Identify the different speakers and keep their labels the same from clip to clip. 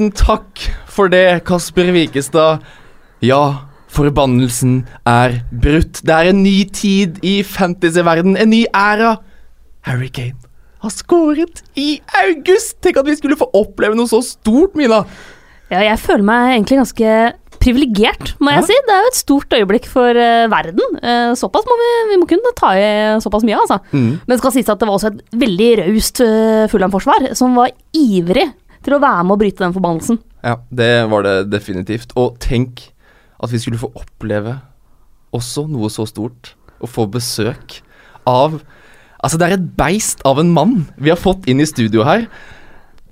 Speaker 1: tusen takk for det, Kasper Wikestad. Ja, forbannelsen er brutt. Det er en ny tid i fantasyverden, en ny æra. Harry Kane har skåret i august! Tenk at vi skulle få oppleve noe så stort, Mina.
Speaker 2: Ja, jeg føler meg egentlig ganske privilegert, må jeg
Speaker 1: Ja.
Speaker 2: si. Det er jo et stort øyeblikk for uh, verden. Uh, såpass må vi, vi må kunne ta i såpass mye, altså.
Speaker 1: Mm.
Speaker 2: Men det skal sies at det var også et veldig raust uh, Fulham-forsvar, som var ivrig til å være med å bryte den forbannelsen.
Speaker 1: Ja, det var det definitivt. Og tenk at vi skulle få oppleve også noe så stort. Å få besøk av Altså, det er et beist av en mann vi har fått inn i studio her.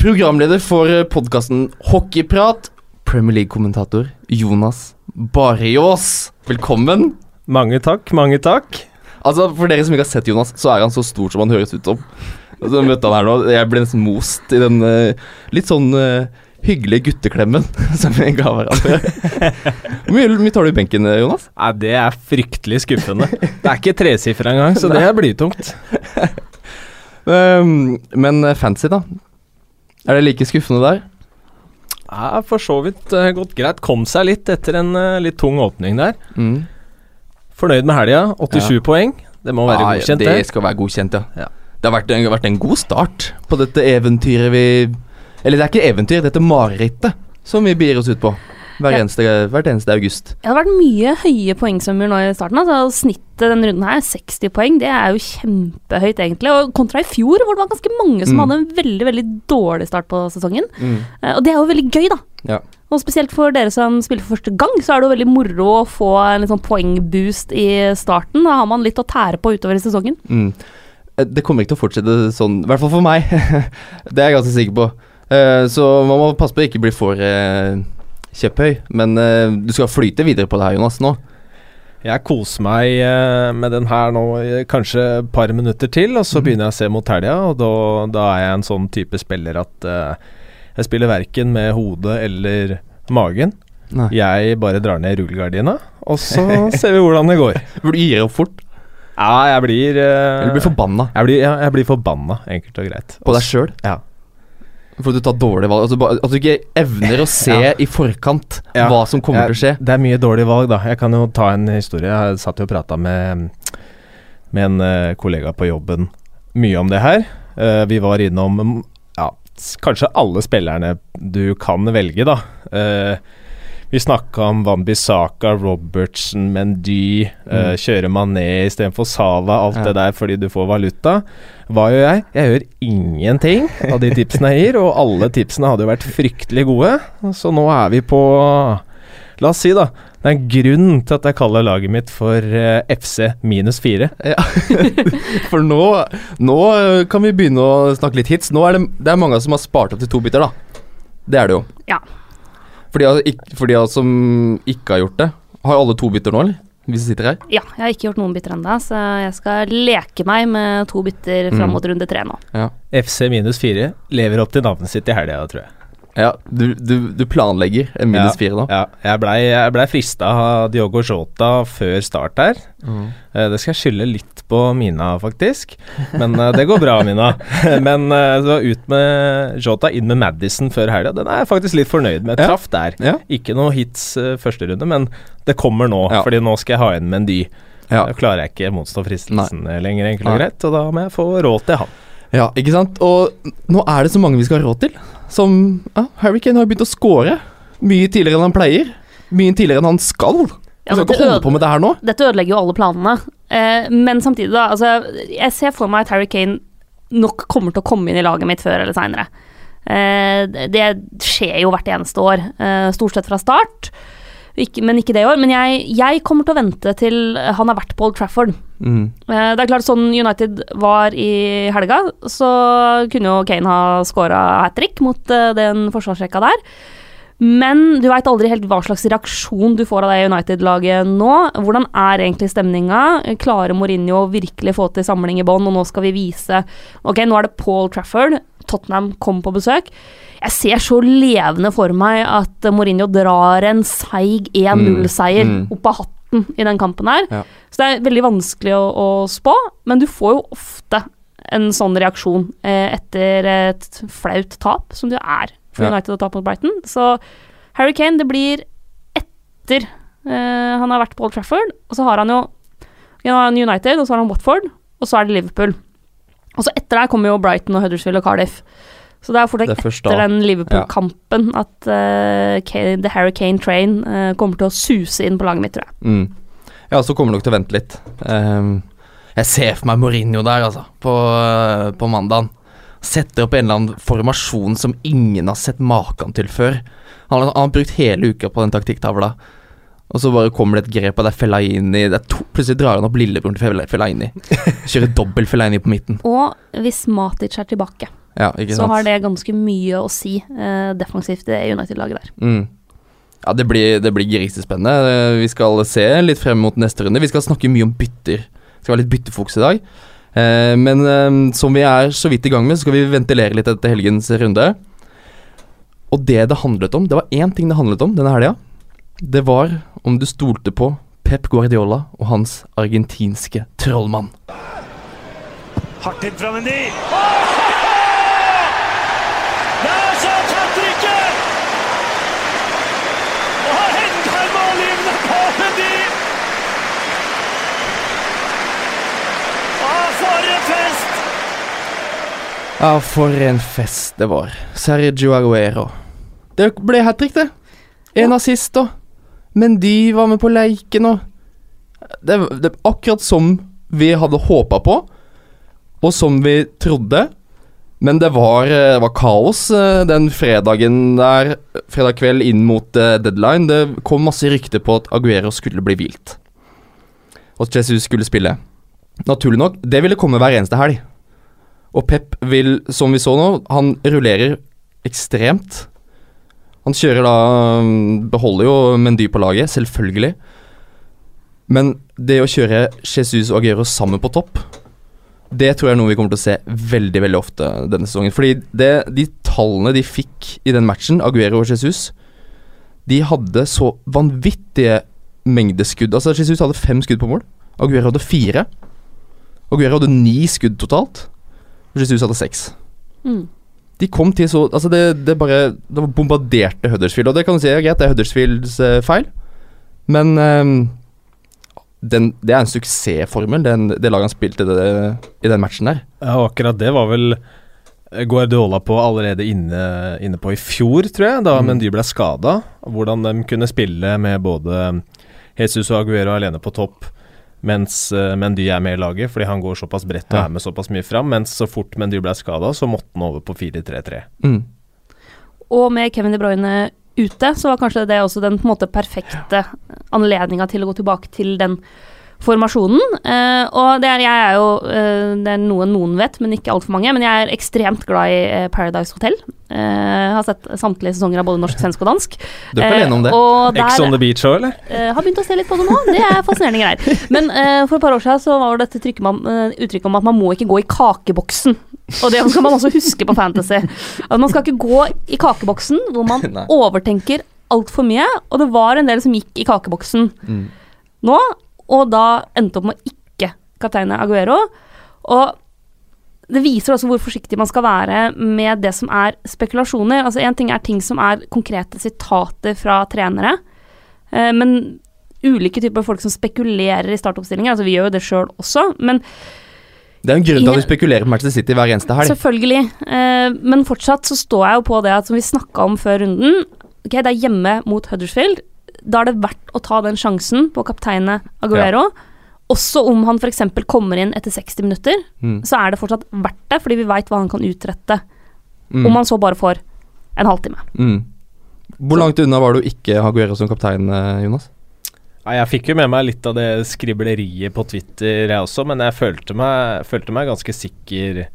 Speaker 1: Programleder for podkasten Hockeyprat, Premier League-kommentator Jonas Barriås. Velkommen.
Speaker 3: Mange takk, mange takk.
Speaker 1: Altså, For dere som ikke har sett Jonas, så er han så stor som han høres ut som. Og så møtte han her nå. Jeg ble nesten most i den uh, litt sånn uh, hyggelige gutteklemmen som vi ga hverandre. Hvor mye, mye tar du i benken, eh, Jonas?
Speaker 3: Nei, det er fryktelig skuffende. Det er ikke tresifra engang, så det er blytungt.
Speaker 1: Um, men eh, fancy, da? Er det like skuffende der?
Speaker 3: Ja, for så vidt uh, gått greit. Kom seg litt etter en uh, litt tung åpning der.
Speaker 1: Mm.
Speaker 3: Fornøyd med helga. 87 poeng. Det må være
Speaker 1: Ah, ja,
Speaker 3: godkjent,
Speaker 1: det
Speaker 3: det.
Speaker 1: skal være godkjent, ja.
Speaker 3: Ja.
Speaker 1: Det har vært en, vært en god start på dette eventyret vi Eller det er ikke eventyr, dette marerittet som vi begir oss ut på hver eneste, hvert eneste august.
Speaker 2: Det har vært mye høye poengsummer nå i starten. Altså, snittet denne runden her, 60 poeng, det er jo kjempehøyt egentlig. Og kontra i fjor, hvor det var ganske mange som
Speaker 1: Mm.
Speaker 2: hadde en veldig veldig dårlig start på sesongen.
Speaker 1: Mm.
Speaker 2: Eh, Og det er jo veldig gøy, da.
Speaker 1: Ja.
Speaker 2: Og spesielt for dere som spiller for første gang, så er det jo veldig moro å få en litt sånn poengboost i starten. Da har man litt å tære på utover i sesongen.
Speaker 1: Mm. Eh, Det kommer ikke til å fortsette sånn, i hvert fall for meg. det er jeg ganske sikker på. Uh, så man må passe på å ikke bli for uh, kjepphøy. Men uh, du skal flyte videre på det her, Jonas, nå.
Speaker 3: Jeg koser meg med den her nå kanskje et par minutter til, og så begynner jeg å se mot helga, og da, da er jeg en sånn type spiller at jeg spiller verken med hodet eller magen.
Speaker 1: Nei.
Speaker 3: Jeg bare drar ned rullegardina, og så ser vi hvordan det går.
Speaker 1: For du gir opp fort.
Speaker 3: Ja, jeg blir uh,
Speaker 1: Eller blir forbanna
Speaker 3: Jeg blir, ja, jeg blir forbanna, enkelt og greit.
Speaker 1: på deg sjøl.
Speaker 3: Ja.
Speaker 1: For du tar dårlige valg. Altså, ba- at du ikke evner å se
Speaker 3: Ja.
Speaker 1: i forkant
Speaker 3: Ja.
Speaker 1: hva som kommer til å skje.
Speaker 3: Det er mye dårlige valg, da. Jeg kan jo ta en historie. Jeg satt jo og prata med, med en uh, kollega på jobben mye om det her. Uh, vi var innom ja, kanskje alle spillerne du kan velge, da. Eh, vi snakka om Van Bissaka, Robertsen, Mendy, eh, kjøre Mané istedenfor Sala, alt
Speaker 1: Ja.
Speaker 3: det der fordi du får valuta. Hva gjør jeg? Jeg gjør ingenting av de tipsene jeg gir, og alle tipsene hadde jo vært fryktelig gode. Så nå er vi på La oss si, da. Det er en grunn til at jeg kaller laget mitt for uh, FC minus fire.
Speaker 1: Ja. For nå, nå eh, kan vi begynne å snakke litt hits. Nå er det, det er mange som har spart opp til to bytter, da. Det er det jo.
Speaker 2: Ja.
Speaker 1: For de, av- for de oss som ikke har gjort det, har alle to bytter nå, eller? Hvis sitter her.
Speaker 2: Ja, jeg har ikke gjort noen bytter ennå, så jeg skal leke meg med to bytter fram
Speaker 1: Mm.
Speaker 2: mot runde tre nå.
Speaker 1: Ja,
Speaker 3: FC minus fire lever opp til navnet sitt i helga, tror jeg.
Speaker 1: Ja du, du, du planlegger en minus fire nå?
Speaker 3: Ja, jeg blei ble frista av Diogo Jota før start her. Eh, Det skal jeg skylde litt på Mina, faktisk. Men eh, det går bra, Mina. Men eh, så ut med Jota, inn med Madison før helga. Den er jeg faktisk litt fornøyd med. Traff der. Ikke noe hits første runde, men det kommer nå.
Speaker 1: Ja.
Speaker 3: Fordi nå skal jeg ha inn Mendy.
Speaker 1: Ja.
Speaker 3: Da klarer jeg ikke motstå fristelsen Nei. lenger, enkelt og greit. Og da må jeg få råd til han.
Speaker 1: ja, ikke sant? Og nå er det så mange vi skal ha råd til. Som ja, Harry Kane har begynt å score mye tidligere enn han pleier. Mye tidligere enn han skal.
Speaker 2: Ja,
Speaker 1: Han skal ikke holde på med det her nå.
Speaker 2: Dette ødelegger jo alle planene. Eh, men samtidig, da. Altså, jeg ser for meg at Harry Kane nok kommer til å komme inn i laget mitt før eller seinere. Eh, det skjer jo hvert eneste år. Eh, stort sett fra start. Ikke, men ikke det i år. Men jeg, jeg kommer til å vente til han har vært på Old Trafford.
Speaker 1: Mm.
Speaker 2: Eh, Det er klart Sånn United var i helga, så kunne jo Kane ha scora hat trick mot eh, den forsvarsrekka der. Men du veit aldri helt hva slags reaksjon du får av det United-laget nå. Hvordan er egentlig stemninga? Klarer Mourinho å virkelig få til samling i bånn, og nå skal vi vise Ok, nå er det Paul Trafford. Tottenham kom på besøk. Jeg ser så levende for meg at Mourinho drar en seig 1-0-seier
Speaker 1: Mm, mm.
Speaker 2: opp av hatten i den kampen her.
Speaker 1: Ja.
Speaker 2: Så det er veldig vanskelig å, å spå, men du får jo ofte en sånn reaksjon eh, etter et flaut tap, som det er for
Speaker 1: Ja.
Speaker 2: United å tape mot Brighton. Så Harry Kane, det blir etter eh, han har vært på Old Trafford, og så har han jo ja, han har United, og så har han Watford, og så er det Liverpool. Og så etter der kommer jo Brighton og Huddersfield og Cardiff. Så det er
Speaker 1: fort er
Speaker 2: etter
Speaker 1: da.
Speaker 2: den Liverpool-kampen at uh, Kane, The Hurricane Train uh, kommer til å suse inn på laget mitt, tror jeg.
Speaker 1: Mm. Ja, så kommer nok til å vente litt. Um, jeg ser for meg Mourinho der, altså, på, uh, på mandagen. Setter opp en eller annen formasjon som ingen har sett maken til før. Han, har- han har brukt hele uka på den taktikktavla, og så bare kommer det et grep, og det er Fellaini det er to, Plutselig drar han opp lillebroren til Fella- Fellaini. Kjører dobbel Fellaini på midten.
Speaker 2: Og hvis Matic er tilbake,
Speaker 1: Ja, ikke
Speaker 2: så har det ganske mye å si uh, defensivt det United-laget der.
Speaker 1: Mm. Ja, det blir, det blir grisespennende. Eh, Vi skal se litt frem mot neste runde. Vi skal snakke mye om bytter. Det skal være litt byttefokus i dag. Uh, men uh, som vi er så vidt i gang med, så skal vi ventilere litt etter helgens runde. Og det det handlet om, det var én ting det handlet om denne helga. Det var om du stolte på Pep Guardiola og hans argentinske trollmann.
Speaker 4: Hardt inn fra Mendy. Der satt hat tricket! Og har hentet målgivende på Mendy! Ah, for en fest!
Speaker 1: Ja, for en fest det var. Sergio Aguero. Det ble hat trick, det. En assist, da. Mendy var med på leiken, og det, det er akkurat som vi hadde håpa på, og som vi trodde. Men det var, eh, det var kaos eh, den fredagen der, fredag kveld inn mot eh, deadline. Det kom masse rykter på at Aguero skulle bli hvilt. Og at Jesus skulle spille. Naturlig nok, det ville komme hver eneste helg. Og Pep vil, som vi så nå, han rullerer ekstremt. Han kjører da mm, Beholder jo Mendy på laget, selvfølgelig. Men det å kjøre Jesus og Aguero sammen på topp, det tror jeg er noe vi kommer til å se veldig veldig ofte denne sesongen. Fordi det, de tallene de fikk i den matchen, Aguero og Jesus, de hadde så vanvittige mengdeskudd. Altså Jesus hadde fem skudd på mål. Aguero hadde fire. Aguero hadde ni skudd totalt. Jesus hadde seks.
Speaker 2: Mm.
Speaker 1: De kom til så Altså, det, det bare Det bombarderte Huddersfield. Og det kan du si er greit, det er Huddersfields eh, feil, men um, den, det er en suksessformel, den, det laget han spilte det, i den matchen der.
Speaker 3: Ja, og akkurat det var vel Guardiola på allerede inne, inne på i fjor, tror jeg, da
Speaker 1: Mm.
Speaker 3: Mendy ble skada. Hvordan de kunne spille med både Jesus og Aguero alene på topp, mens uh, Mendy er med i laget, fordi han går såpass bredt og
Speaker 1: Ja.
Speaker 3: er med såpass mye fram. Mens så fort Mendy ble skada, så måtte han over på 4-3-3.
Speaker 1: Mm.
Speaker 2: Og med Kevin De Bruyne ute, så var kanskje det også den på en måte perfekte anledninga til å gå tilbake til den formasjonen. Eh, og det er, jeg er jo eh, Det er noe noen vet, men ikke altfor mange. Men jeg er ekstremt glad i eh, Paradise Hotel. Eh, har sett samtlige sesonger av både norsk, svensk og dansk.
Speaker 1: Du er ikke alene om det.
Speaker 3: Ex on the beach òg, eller?
Speaker 2: Eh, har begynt å se litt på det nå. Det er fascinerende greier. Men eh, for et par år siden så var det dette uttrykket om at man må ikke gå i kakeboksen. Og det skal man også huske på Fantasy. At man skal ikke gå i kakeboksen hvor man
Speaker 1: Nei.
Speaker 2: overtenker altfor mye. Og det var en del som gikk i kakeboksen
Speaker 1: Mm.
Speaker 2: nå, og da endte opp med å ikke kapteine Aguero. Og det viser også hvor forsiktig man skal være med det som er spekulasjoner. Altså Én ting er ting som er konkrete sitater fra trenere, eh, men ulike typer folk som spekulerer i startoppstillinger. Altså Vi gjør jo det sjøl også, men
Speaker 1: Det er en grunn til at vi spekulerer på Manchester City hver eneste helg.
Speaker 2: Selvfølgelig. Eh, men fortsatt så står jeg jo på det at som vi snakka om før runden Ok, det er hjemme mot Huddersfield. Da er det verdt å ta den sjansen på kapteinet Aguero. Aguero. Også om han f.eks. kommer inn etter 60 minutter,
Speaker 1: Mm.
Speaker 2: så er det fortsatt verdt det, fordi vi veit hva han kan utrette.
Speaker 1: Mm.
Speaker 2: Om han så bare får en halvtime.
Speaker 1: Mm. Hvor langt unna var du ikke Aguero som kaptein, eh, Jonas?
Speaker 3: Jeg fikk jo med meg litt av det skribleriet på Twitter, jeg også, men jeg følte meg, følte meg ganske sikker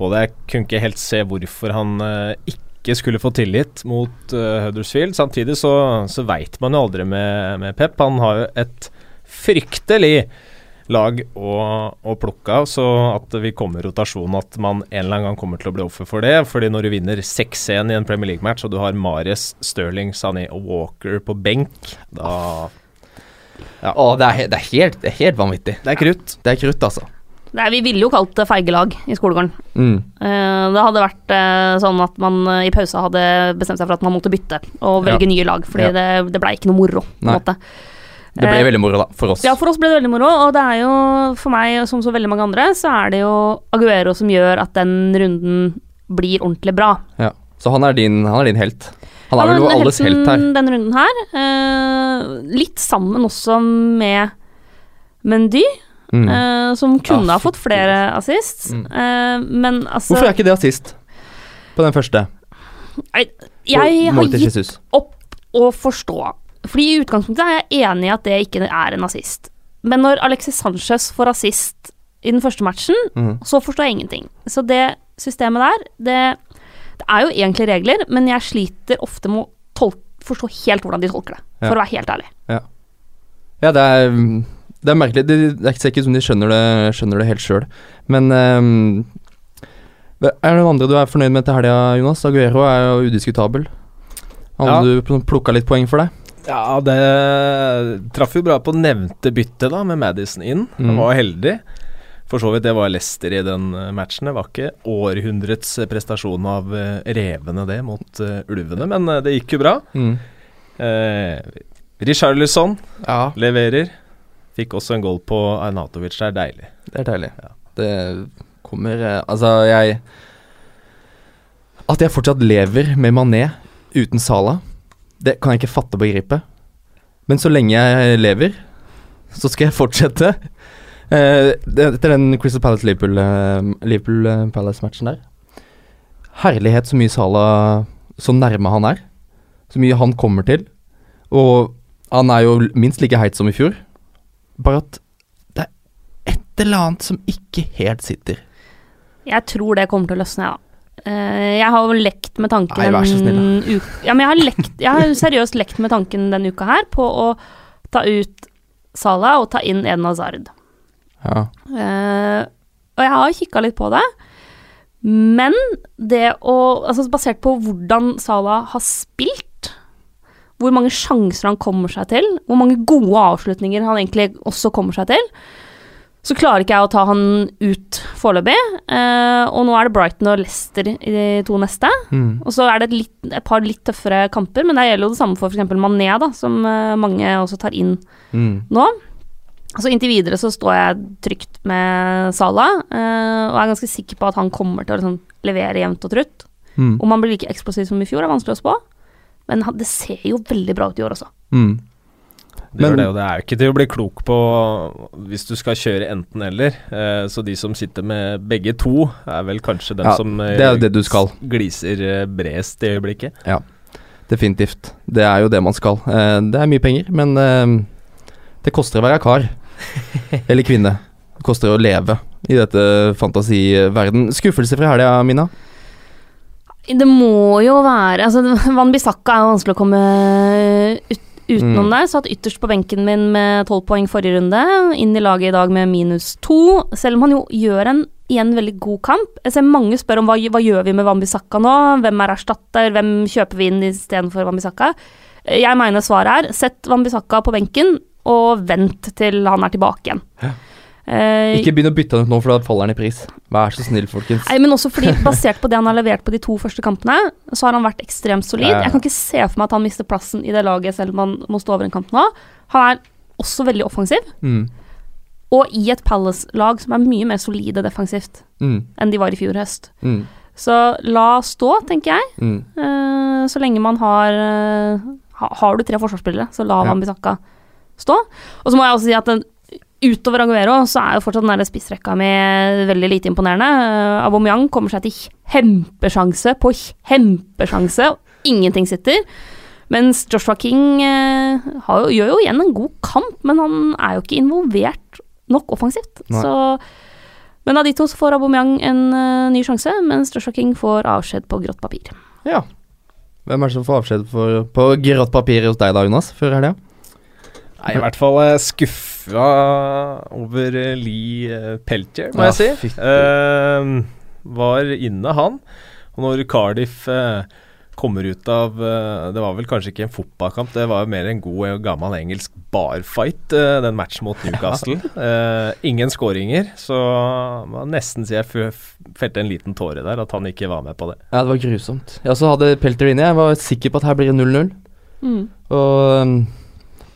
Speaker 3: på det. Jeg kunne ikke helt se hvorfor han eh, ikke skulle få tillit mot uh, Huddersfield. Samtidig så, så veit man jo aldri med, med Pep. Han har jo et fryktelig lag å, å plukke av, så at vi kommer i rotasjon, at man en eller annen gang kommer til å bli offer for det. Fordi når du vinner 6-1 i en Premier League-match, og du har Mares, Sterling, Sané og Walker på benk, da Ja.
Speaker 1: Å, det, er, det, er helt, det er helt vanvittig.
Speaker 3: Det er krutt.
Speaker 1: Det er krutt, altså.
Speaker 2: Nei, vi ville jo kalt det feigelag i skolegården.
Speaker 1: Mm.
Speaker 2: Eh, det hadde vært eh, sånn at man eh, i pausa hadde bestemt seg for at man måtte bytte og velge nye lag, fordi
Speaker 1: Ja.
Speaker 2: det, det blei ikke noe moro. på en måte.
Speaker 1: Det ble veldig moro, da, for oss.
Speaker 2: Ja, for oss ble det veldig moro, og det er jo for meg, som så veldig mange andre, så er det jo Aguero som gjør at den runden blir ordentlig bra.
Speaker 1: Ja. Så han er din, han er din helt. Han er vel
Speaker 2: Han
Speaker 1: alles helt her.
Speaker 2: denne runden her. eh, litt sammen også med Mendy,
Speaker 1: Mm.
Speaker 2: eh, som kunne
Speaker 1: Ah,
Speaker 2: ha fått flere assist,
Speaker 1: Mm.
Speaker 2: uh, men altså
Speaker 1: Hvorfor er ikke det assist på den første?
Speaker 2: jeg, jeg har gitt
Speaker 1: Jesus.
Speaker 2: opp å forstå. Fordi i utgangspunktet er jeg enig i at det ikke er en assist. Men når Alexis Sanchez får assist i den første matchen,
Speaker 1: mm.
Speaker 2: så forstår jeg ingenting. Så det systemet der, det, det er jo egentlig regler, men jeg sliter ofte med å tolke, forstå helt hvordan de tolker det, for
Speaker 1: Ja.
Speaker 2: å være helt ærlig.
Speaker 1: Ja, det er, det er merkelig. Det, det er ikke ut som de skjønner det, skjønner det helt sjøl. Men um, er det noen andre du er fornøyd med til helga, Jonas? Aguero er jo udiskutabel. Hadde
Speaker 3: Ja.
Speaker 1: du pl- plukka litt poeng for deg?
Speaker 3: Ja, det traff jo bra på nevnte bytte, da, med Madison inn. Han
Speaker 1: Mm.
Speaker 3: var heldig. For så vidt, det var Leicester i den eh, matchen. Det var ikke århundrets eh, prestasjon av eh, revene, det, mot uh, ulvene, men det gikk jo bra.
Speaker 1: Mm.
Speaker 3: Eh, Richarlison
Speaker 1: Ja,
Speaker 3: leverer. Fikk også en goal på Arnatovic, det er deilig.
Speaker 1: det er deilig. Det kommer eh, Altså, jeg At jeg fortsatt lever med Mané uten Sala, det kan jeg ikke fatte og begripe. Men så lenge jeg lever, så skal jeg fortsette. Eh, etter den Crystal Palace-Liverpool eh, Liverpool, eh, der. Herlighet så mye Sala Så nærme han er. Så mye han kommer til. Og han er jo minst like heit som i fjor. Bare at det er et eller annet som ikke helt sitter.
Speaker 2: Jeg tror det kommer til å løsne, ja. Eh, jeg har jo lekt med tanken
Speaker 1: Nei, vær så snill, da.
Speaker 2: Ja, men jeg har, lekt, jeg har seriøst lekt med tanken denne uka her på å ta ut Salah og ta inn Eden Hazard.
Speaker 1: Ja.
Speaker 2: Uh, og jeg har kikka litt på det. Men det å Altså basert på hvordan Salah har spilt, hvor mange sjanser han kommer seg til, hvor mange gode avslutninger han egentlig også kommer seg til, så klarer ikke jeg å ta han ut foreløpig. Eh, og nå er det Brighton og Leicester i de to neste.
Speaker 1: Mm.
Speaker 2: Og så er det et, litt, et par litt tøffere kamper, men det gjelder jo det samme for f.eks. Mané, da, som eh, mange også tar inn
Speaker 1: Mm.
Speaker 2: nå. Så Inntil videre så står jeg trygt med Salah, eh, og er ganske sikker på at han kommer til å liksom levere jevnt og trutt.
Speaker 1: Mm.
Speaker 2: Om han blir like eksplosiv som i fjor, er vanskelig å spå, men det ser jo veldig bra ut i år også.
Speaker 1: Mm.
Speaker 3: Det,
Speaker 1: Men-
Speaker 3: gjør det, og det er jo ikke til å bli klok på hvis du skal kjøre enten-eller. Eh, så de som sitter med begge to, er vel kanskje dem
Speaker 1: Ja,
Speaker 3: som eh,
Speaker 1: det er det du skal.
Speaker 3: gliser eh, bredest i øyeblikket.
Speaker 1: Ja, Definitivt. Det er jo det man skal. Eh, det er mye penger, men eh, det koster å være kar. Eller kvinne. Det koster å leve i dette fantasiverden. Skuffelse fra helga, Mina?
Speaker 2: Det må jo være altså Van Bissaka er jo vanskelig å komme ut, utenom
Speaker 1: Mm.
Speaker 2: der. Satt ytterst på benken min med tolv poeng forrige runde. Inn i laget i dag med minus to. Selv om han jo gjør en igjen veldig god kamp. Jeg ser mange spør om hva, hva gjør vi med Van Bissaka nå? Hvem er erstatter? Hvem kjøper vi inn istedenfor Van Bissaka? Jeg mener svaret er sett Van Bissaka på benken og vent til han er tilbake igjen.
Speaker 1: Ja.
Speaker 2: Eh,
Speaker 1: Ikke begynn å bytte han ut nå, for da faller han i pris. Vær så snill, folkens.
Speaker 2: Nei, men også fordi basert på det han har levert på de to første kampene, så har han vært ekstremt solid. Jeg kan ikke se for meg at han mister plassen i det laget selv om han må stå over en kamp nå. Han er også veldig offensiv,
Speaker 1: Mm.
Speaker 2: og i et Palace-lag som er mye mer solide defensivt
Speaker 1: Mm.
Speaker 2: enn de var i fjor høst.
Speaker 1: Mm.
Speaker 2: Så la stå, tenker jeg. Eh, så lenge man har uh, Har du tre forsvarsspillere, så la
Speaker 1: Ja.
Speaker 2: Van Bissaka stå. Og så må jeg også si at den, utover Aguero, så er jo fortsatt den der spissrekka mi veldig lite imponerende. Uh, Aubameyang kommer seg til kjempesjanse på kjempesjanse, og ingenting sitter. Mens Joshua King eh, har jo, gjør jo igjen en god kamp, men han er jo ikke involvert nok offensivt.
Speaker 1: Nei.
Speaker 2: Så men av de to så får Aubameyang en uh, ny sjanse, mens Joshua King får avskjed på grått papir.
Speaker 1: Ja. Hvem er det som får avskjed på grått papir hos deg da, Jonas, før helga?
Speaker 3: Nei, i hvert fall eh, skuffa over Lee eh, Peltier, må
Speaker 1: Ja,
Speaker 3: jeg si. Eh, var inne, han. Og når Cardiff uh, kommer ut av eh, Det var vel kanskje ikke en fotballkamp, det var jo mer en god og gammel engelsk barfight, den matchen mot Newcastle. uh, ingen skåringer, så man nesten sier jeg felte en liten tåre der, at han ikke var med på det.
Speaker 1: Ja, det var grusomt. Jeg også hadde Pelter inne. Jeg var sikker på at her blir det 0-0.
Speaker 2: Mm.
Speaker 1: Og um,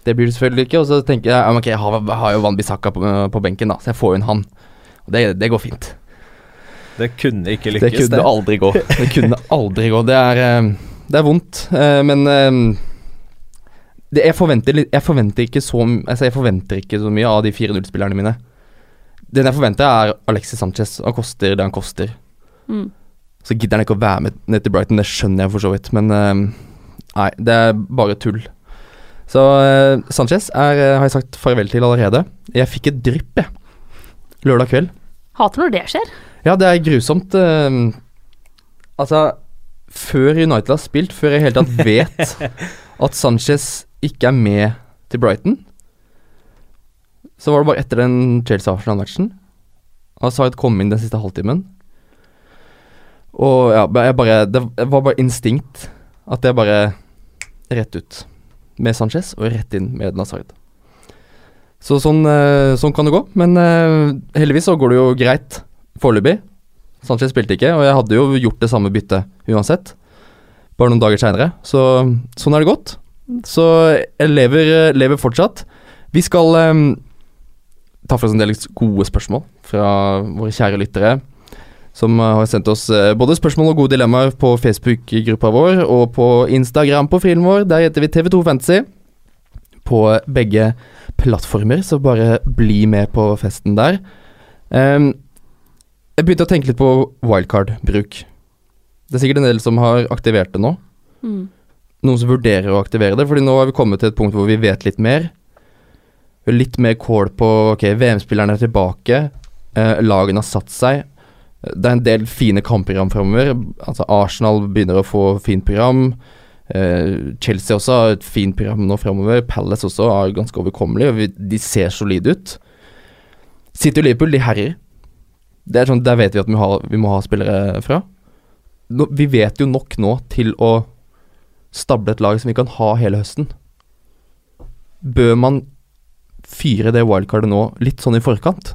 Speaker 1: det blir det selvfølgelig ikke. Og så tenker jeg ok, jeg har, har jo Van Bissaka på, på benken, da, så jeg får inn han. Og det, det går fint.
Speaker 3: Det kunne ikke lykkes.
Speaker 1: Det kunne aldri gå. Det kunne aldri gå. Det er, um, det er vondt, eh, men um, det, jeg, forventer, jeg, forventer ikke så, altså jeg forventer ikke så mye av de 4-0-spillerne mine. Den jeg forventer, er Alexis Sanchez. Han koster det han koster.
Speaker 2: Mm.
Speaker 1: Så gidder han ikke å være med ned til Brighton, det skjønner jeg for så vidt, men eh, nei, det er bare tull. Så uh, Sanchez er, uh, har jeg sagt farvel til allerede. Jeg fikk et drypp, jeg. Lørdag kveld.
Speaker 2: Hater når det skjer.
Speaker 1: Ja, det er grusomt. Uh, altså, før United har spilt, før jeg i hele tatt vet at Sanchez ikke er med til Brighton, så var det bare etter den Chelsea-Arsenal-matchen. Hazard kom inn den siste halvtimen. Og ja, jeg bare Det var bare instinkt at jeg bare Rett ut med Sanchez og rett inn med Nazard. Så sånn, eh, sånn kan det gå. Men eh, heldigvis så går det jo greit foreløpig. Sanchez spilte ikke, og jeg hadde jo gjort det samme byttet uansett. Bare noen dager seinere. Så sånn er det gått. Så jeg lever, lever fortsatt. Vi skal um, ta for oss en del gode spørsmål fra våre kjære lyttere. Som eh, har sendt oss eh, både spørsmål og gode dilemmaer på Facebook-gruppa vår og på Instagram-profilen vår. Der heter vi TV2 Fantasy. På begge plattformer, så bare bli med på festen der. Um, jeg begynte å tenke litt på wildcard-bruk. Det er sikkert en del som har aktivert det nå.
Speaker 2: Mm.
Speaker 1: Noen som vurderer å aktivere det, fordi nå har vi kommet til et punkt hvor vi vet litt mer. Litt mer kål på ok, VM-spillerne er tilbake, eh, lagene har satt seg. Det er en del fine kampprogram framover. Altså Arsenal begynner å få fint program. Uh, Chelsea også har et fint program nå framover. Palace også er ganske overkommelig, de ser solide ut. City og Liverpool, de herjer. Det er sånn, Der vet vi at vi, har, vi må ha spillere fra. Nå, vi vet jo nok nå til å stable et lag som vi kan ha hele høsten. Bør man fyre det wildcardet nå litt sånn i forkant?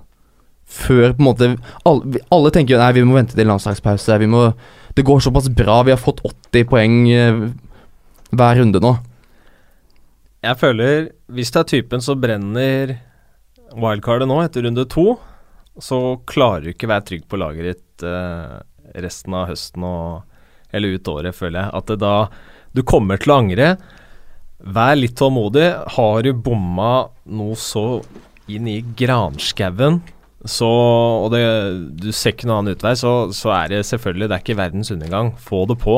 Speaker 1: Før på en måte Alle, alle tenker jo nei, vi må vente til landslagspause. Vi må, det går såpass bra. Vi har fått 80 poeng eh, hver runde nå.
Speaker 3: Jeg føler, hvis det er typen som brenner wildcardet nå etter runde to, så klarer du ikke være trygg på laget ditt eh, resten av høsten og eller ut året, føler jeg. At det da Du kommer til å angre. Vær litt tålmodig. Har du bomma noe så inn i granskauen, så Og det, du ser ikke noen annen utvei, så, så er det selvfølgelig Det er ikke verdens undergang. Få det på.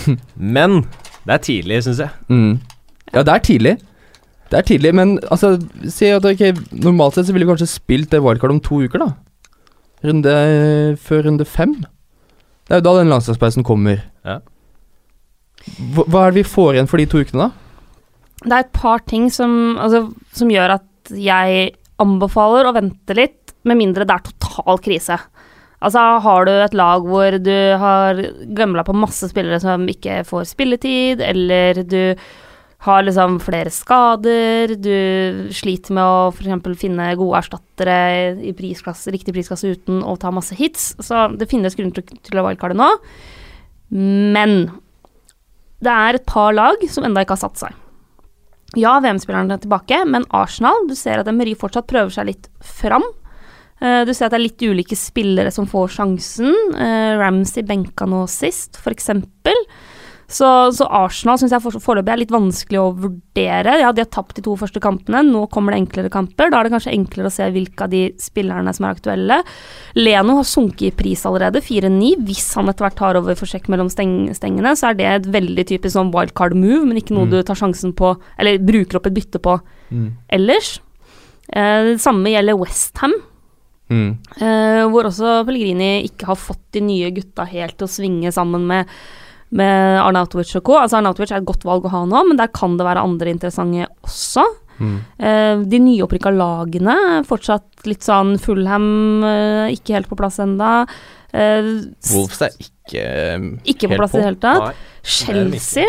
Speaker 3: Men det er tidlig, syns jeg.
Speaker 1: Mm. Ja, det er tidlig. Det er tidlig, men altså Si at okay, normalt sett så ville vi kanskje spilt det wildcard om to uker, da. Runde før runde fem. Det er jo da den landslagspausen kommer.
Speaker 3: Ja.
Speaker 1: Hva, hva er det vi får igjen for de to ukene, da?
Speaker 2: Det er et par ting som, altså, som gjør at jeg anbefaler å vente litt, med mindre det er total krise. Altså, har du et lag hvor du har gømla på masse spillere som ikke får spilletid, eller du har liksom flere skader, du sliter med å f.eks. finne gode erstattere i prisklasse, riktig prisklasse uten å ta masse hits, så det finnes grunn til, å wildcarde nå. Men det er et par lag som enda ikke har satt seg. Ja, VM-spillerne er tilbake, men Arsenal, du ser at Emery fortsatt prøver seg litt fram. Eh, Du ser at det er litt ulike spillere som får sjansen. Eh, Ramsey benka nå sist, eksempel. Så, så Arsenal syns jeg for- foreløpig er litt vanskelig å vurdere. Ja, de har tapt de to første kampene, nå kommer det enklere kamper. Da er det kanskje enklere å se hvilke av de spillerne som er aktuelle. Leno har sunket i pris allerede, 4-9. Hvis han etter hvert tar over for sjekk mellom steng stengene, så er det et veldig typisk sånn wildcard move, men ikke noe
Speaker 1: Mm.
Speaker 2: du tar sjansen på, eller bruker opp et bytte på ellers. Eh, det samme gjelder Westham.
Speaker 1: Mm.
Speaker 2: Eh, hvor også Pellegrini ikke har fått de nye gutta helt til å svinge sammen med, med Arnautovic og co. Altså Arnautovic er et godt valg å ha nå, men der kan det være andre interessante også.
Speaker 1: Mm.
Speaker 2: Eh, de nyopprykka lagene fortsatt litt sånn Fullham eh, ikke helt på plass enda. Eh,
Speaker 1: Wolves er ikke ikke
Speaker 2: ikke på plass i det hele tatt. Chelsea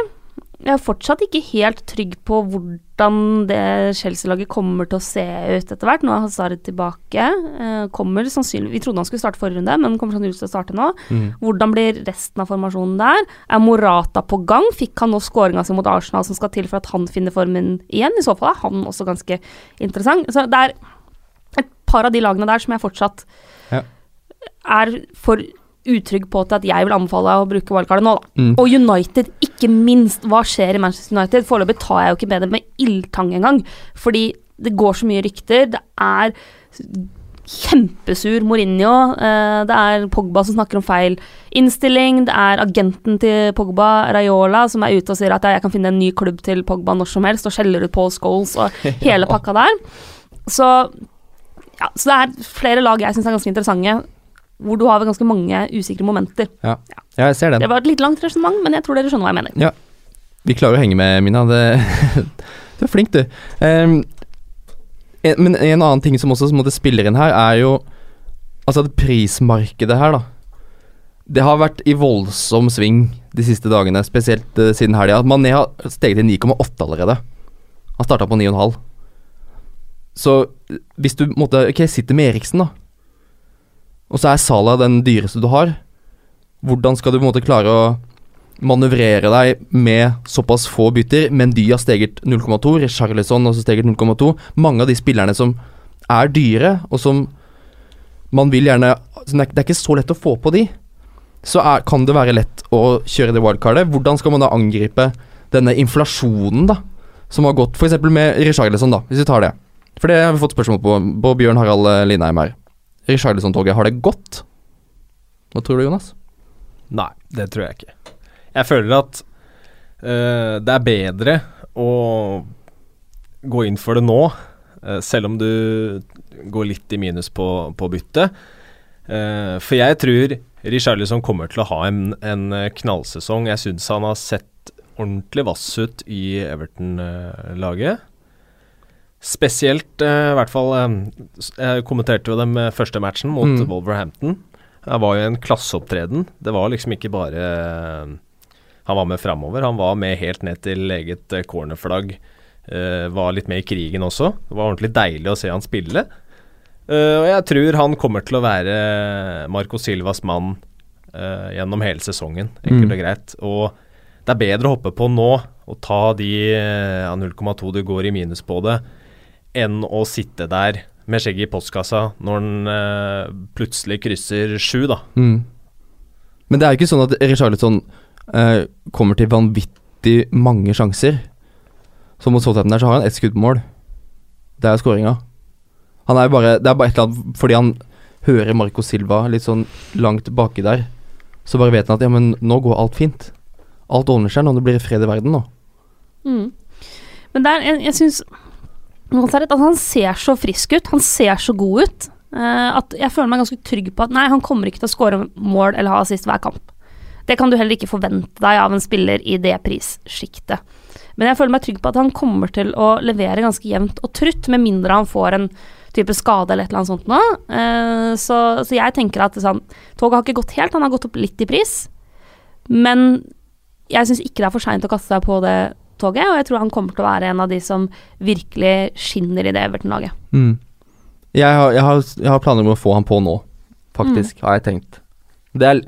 Speaker 2: Jeg er fortsatt ikke helt trygg på hvordan det Chelsea-laget kommer til å se ut etter hvert. Nå er Hazard tilbake. Eh, kommer sannsynlig Vi trodde han skulle starte forrige runde, men kommer sannsynligvis til å starte nå.
Speaker 1: Mm.
Speaker 2: Hvordan blir resten av formasjonen der? Er Morata på gang? Fikk han nå skåringa si mot Arsenal som skal til for at han finner formen igjen? I så fall er han også ganske interessant. Så det er et par av de lagene der som jeg fortsatt
Speaker 1: Ja.
Speaker 2: er for utrygg på til at jeg vil anbefale å bruke wildcardet nå, da.
Speaker 1: Mm.
Speaker 2: Og United, ikke minst. Hva skjer i Manchester United? Foreløpig tar jeg jo ikke med det med ildtang engang, fordi det går så mye rykter. Det er kjempesur Mourinho. eh, det er Pogba som snakker om feil innstilling. Det er agenten til Pogba, Raiola, som er ute og sier at jeg kan finne en ny klubb til Pogba når som helst, og skjeller ut Paul Scholes og hele pakka der. Så, ja, så det er flere lag jeg syns er ganske interessante, hvor du har ganske mange usikre momenter.
Speaker 1: Ja. ja, jeg ser den.
Speaker 2: Det var et litt langt resonnement, men jeg tror dere skjønner hva jeg mener.
Speaker 1: Ja, Vi klarer å henge med, Mina. Det, du er flink, du. Um, en, men en annen ting som også som måtte spiller inn her, er jo Altså at prismarkedet her, da. Det har vært i voldsom sving de siste dagene, spesielt uh, siden helga. Mané har steget til 9,8 allerede. Han starta på 9,5. Så hvis du måtte Ok, sitter med Eriksen, da. Og så er Salah den dyreste du har. Hvordan skal du på en måte klare å manøvrere deg med såpass få bytter. Mendy har steget 0,2, Richarlison har også steget 0,2. Mange av de spillerne som er dyre, og som man vil gjerne det, er, er ikke så lett å få på de. Så er, kan det være lett å kjøre det wildcardet. Hvordan skal man da angripe denne inflasjonen, da? Som har gått f.eks. med Richarlison, da, hvis vi tar det. For det har vi fått spørsmål på, på Bjørn Harald eh, Lindheim her. Richarlison-toget, har det gått? Hva tror du, Jonas?
Speaker 3: Nei, det tror jeg ikke. Jeg føler at uh, det er bedre å gå inn for det nå, uh, selv om du går litt i minus på, på byttet. Uh, for jeg tror Richarlison kommer til å ha en, en eh, knallsesong. Jeg syns han har sett ordentlig vass ut i Everton-laget. Spesielt, eh, i hvert fall eh, Jeg kommenterte jo den første matchen mot
Speaker 1: Mm.
Speaker 3: Wolverhampton. Det var jo en klasseopptreden. Det var liksom ikke bare eh, Han var med framover. Han var med helt ned til eget eh, cornerflagg. Eh, var litt med i krigen også. Det var ordentlig deilig å se han spille. Eh, og jeg tror han kommer til å være Marco Silvas mann eh, gjennom hele sesongen, enkelt
Speaker 1: Mm.
Speaker 3: og greit. Og det er bedre å hoppe på nå og ta de eh, 0,2 du går i minus på det, enn å sitte der med skjegget i postkassa når den eh, plutselig krysser sju, da.
Speaker 1: Mm. Men det er jo ikke sånn at Richarlison eh, kommer til vanvittig mange sjanser. Så mot Southampton der så har han ett skudd på mål. Det er skåringa. Han er jo bare Det er bare et eller annet fordi han hører Marco Silva litt sånn langt baki der. Så bare vet han at ja, men nå går alt fint. Alt ordner seg nå, det blir fred i verden nå.
Speaker 2: Mm. Men der, jeg, jeg syns at han ser så frisk ut, han ser så god ut, eh, at jeg føler meg ganske trygg på at nei, han kommer ikke til å skåre mål eller ha assist hver kamp. Det kan du heller ikke forvente deg av en spiller i det prissjiktet. Men jeg føler meg trygg på at han kommer til å levere ganske jevnt og trutt, med mindre han får en type skade eller et eller annet sånt nå. Eh, så, så jeg tenker at sånn, toget har ikke gått helt, han har gått opp litt i pris. Men jeg syns ikke det er for seint å kaste seg på det toget, og jeg tror han kommer til å være en av de som virkelig skinner i det Everton-laget.
Speaker 1: Mm. Jeg, har, jeg, har, jeg har planer om å få han på nå, faktisk, har jeg tenkt. Det er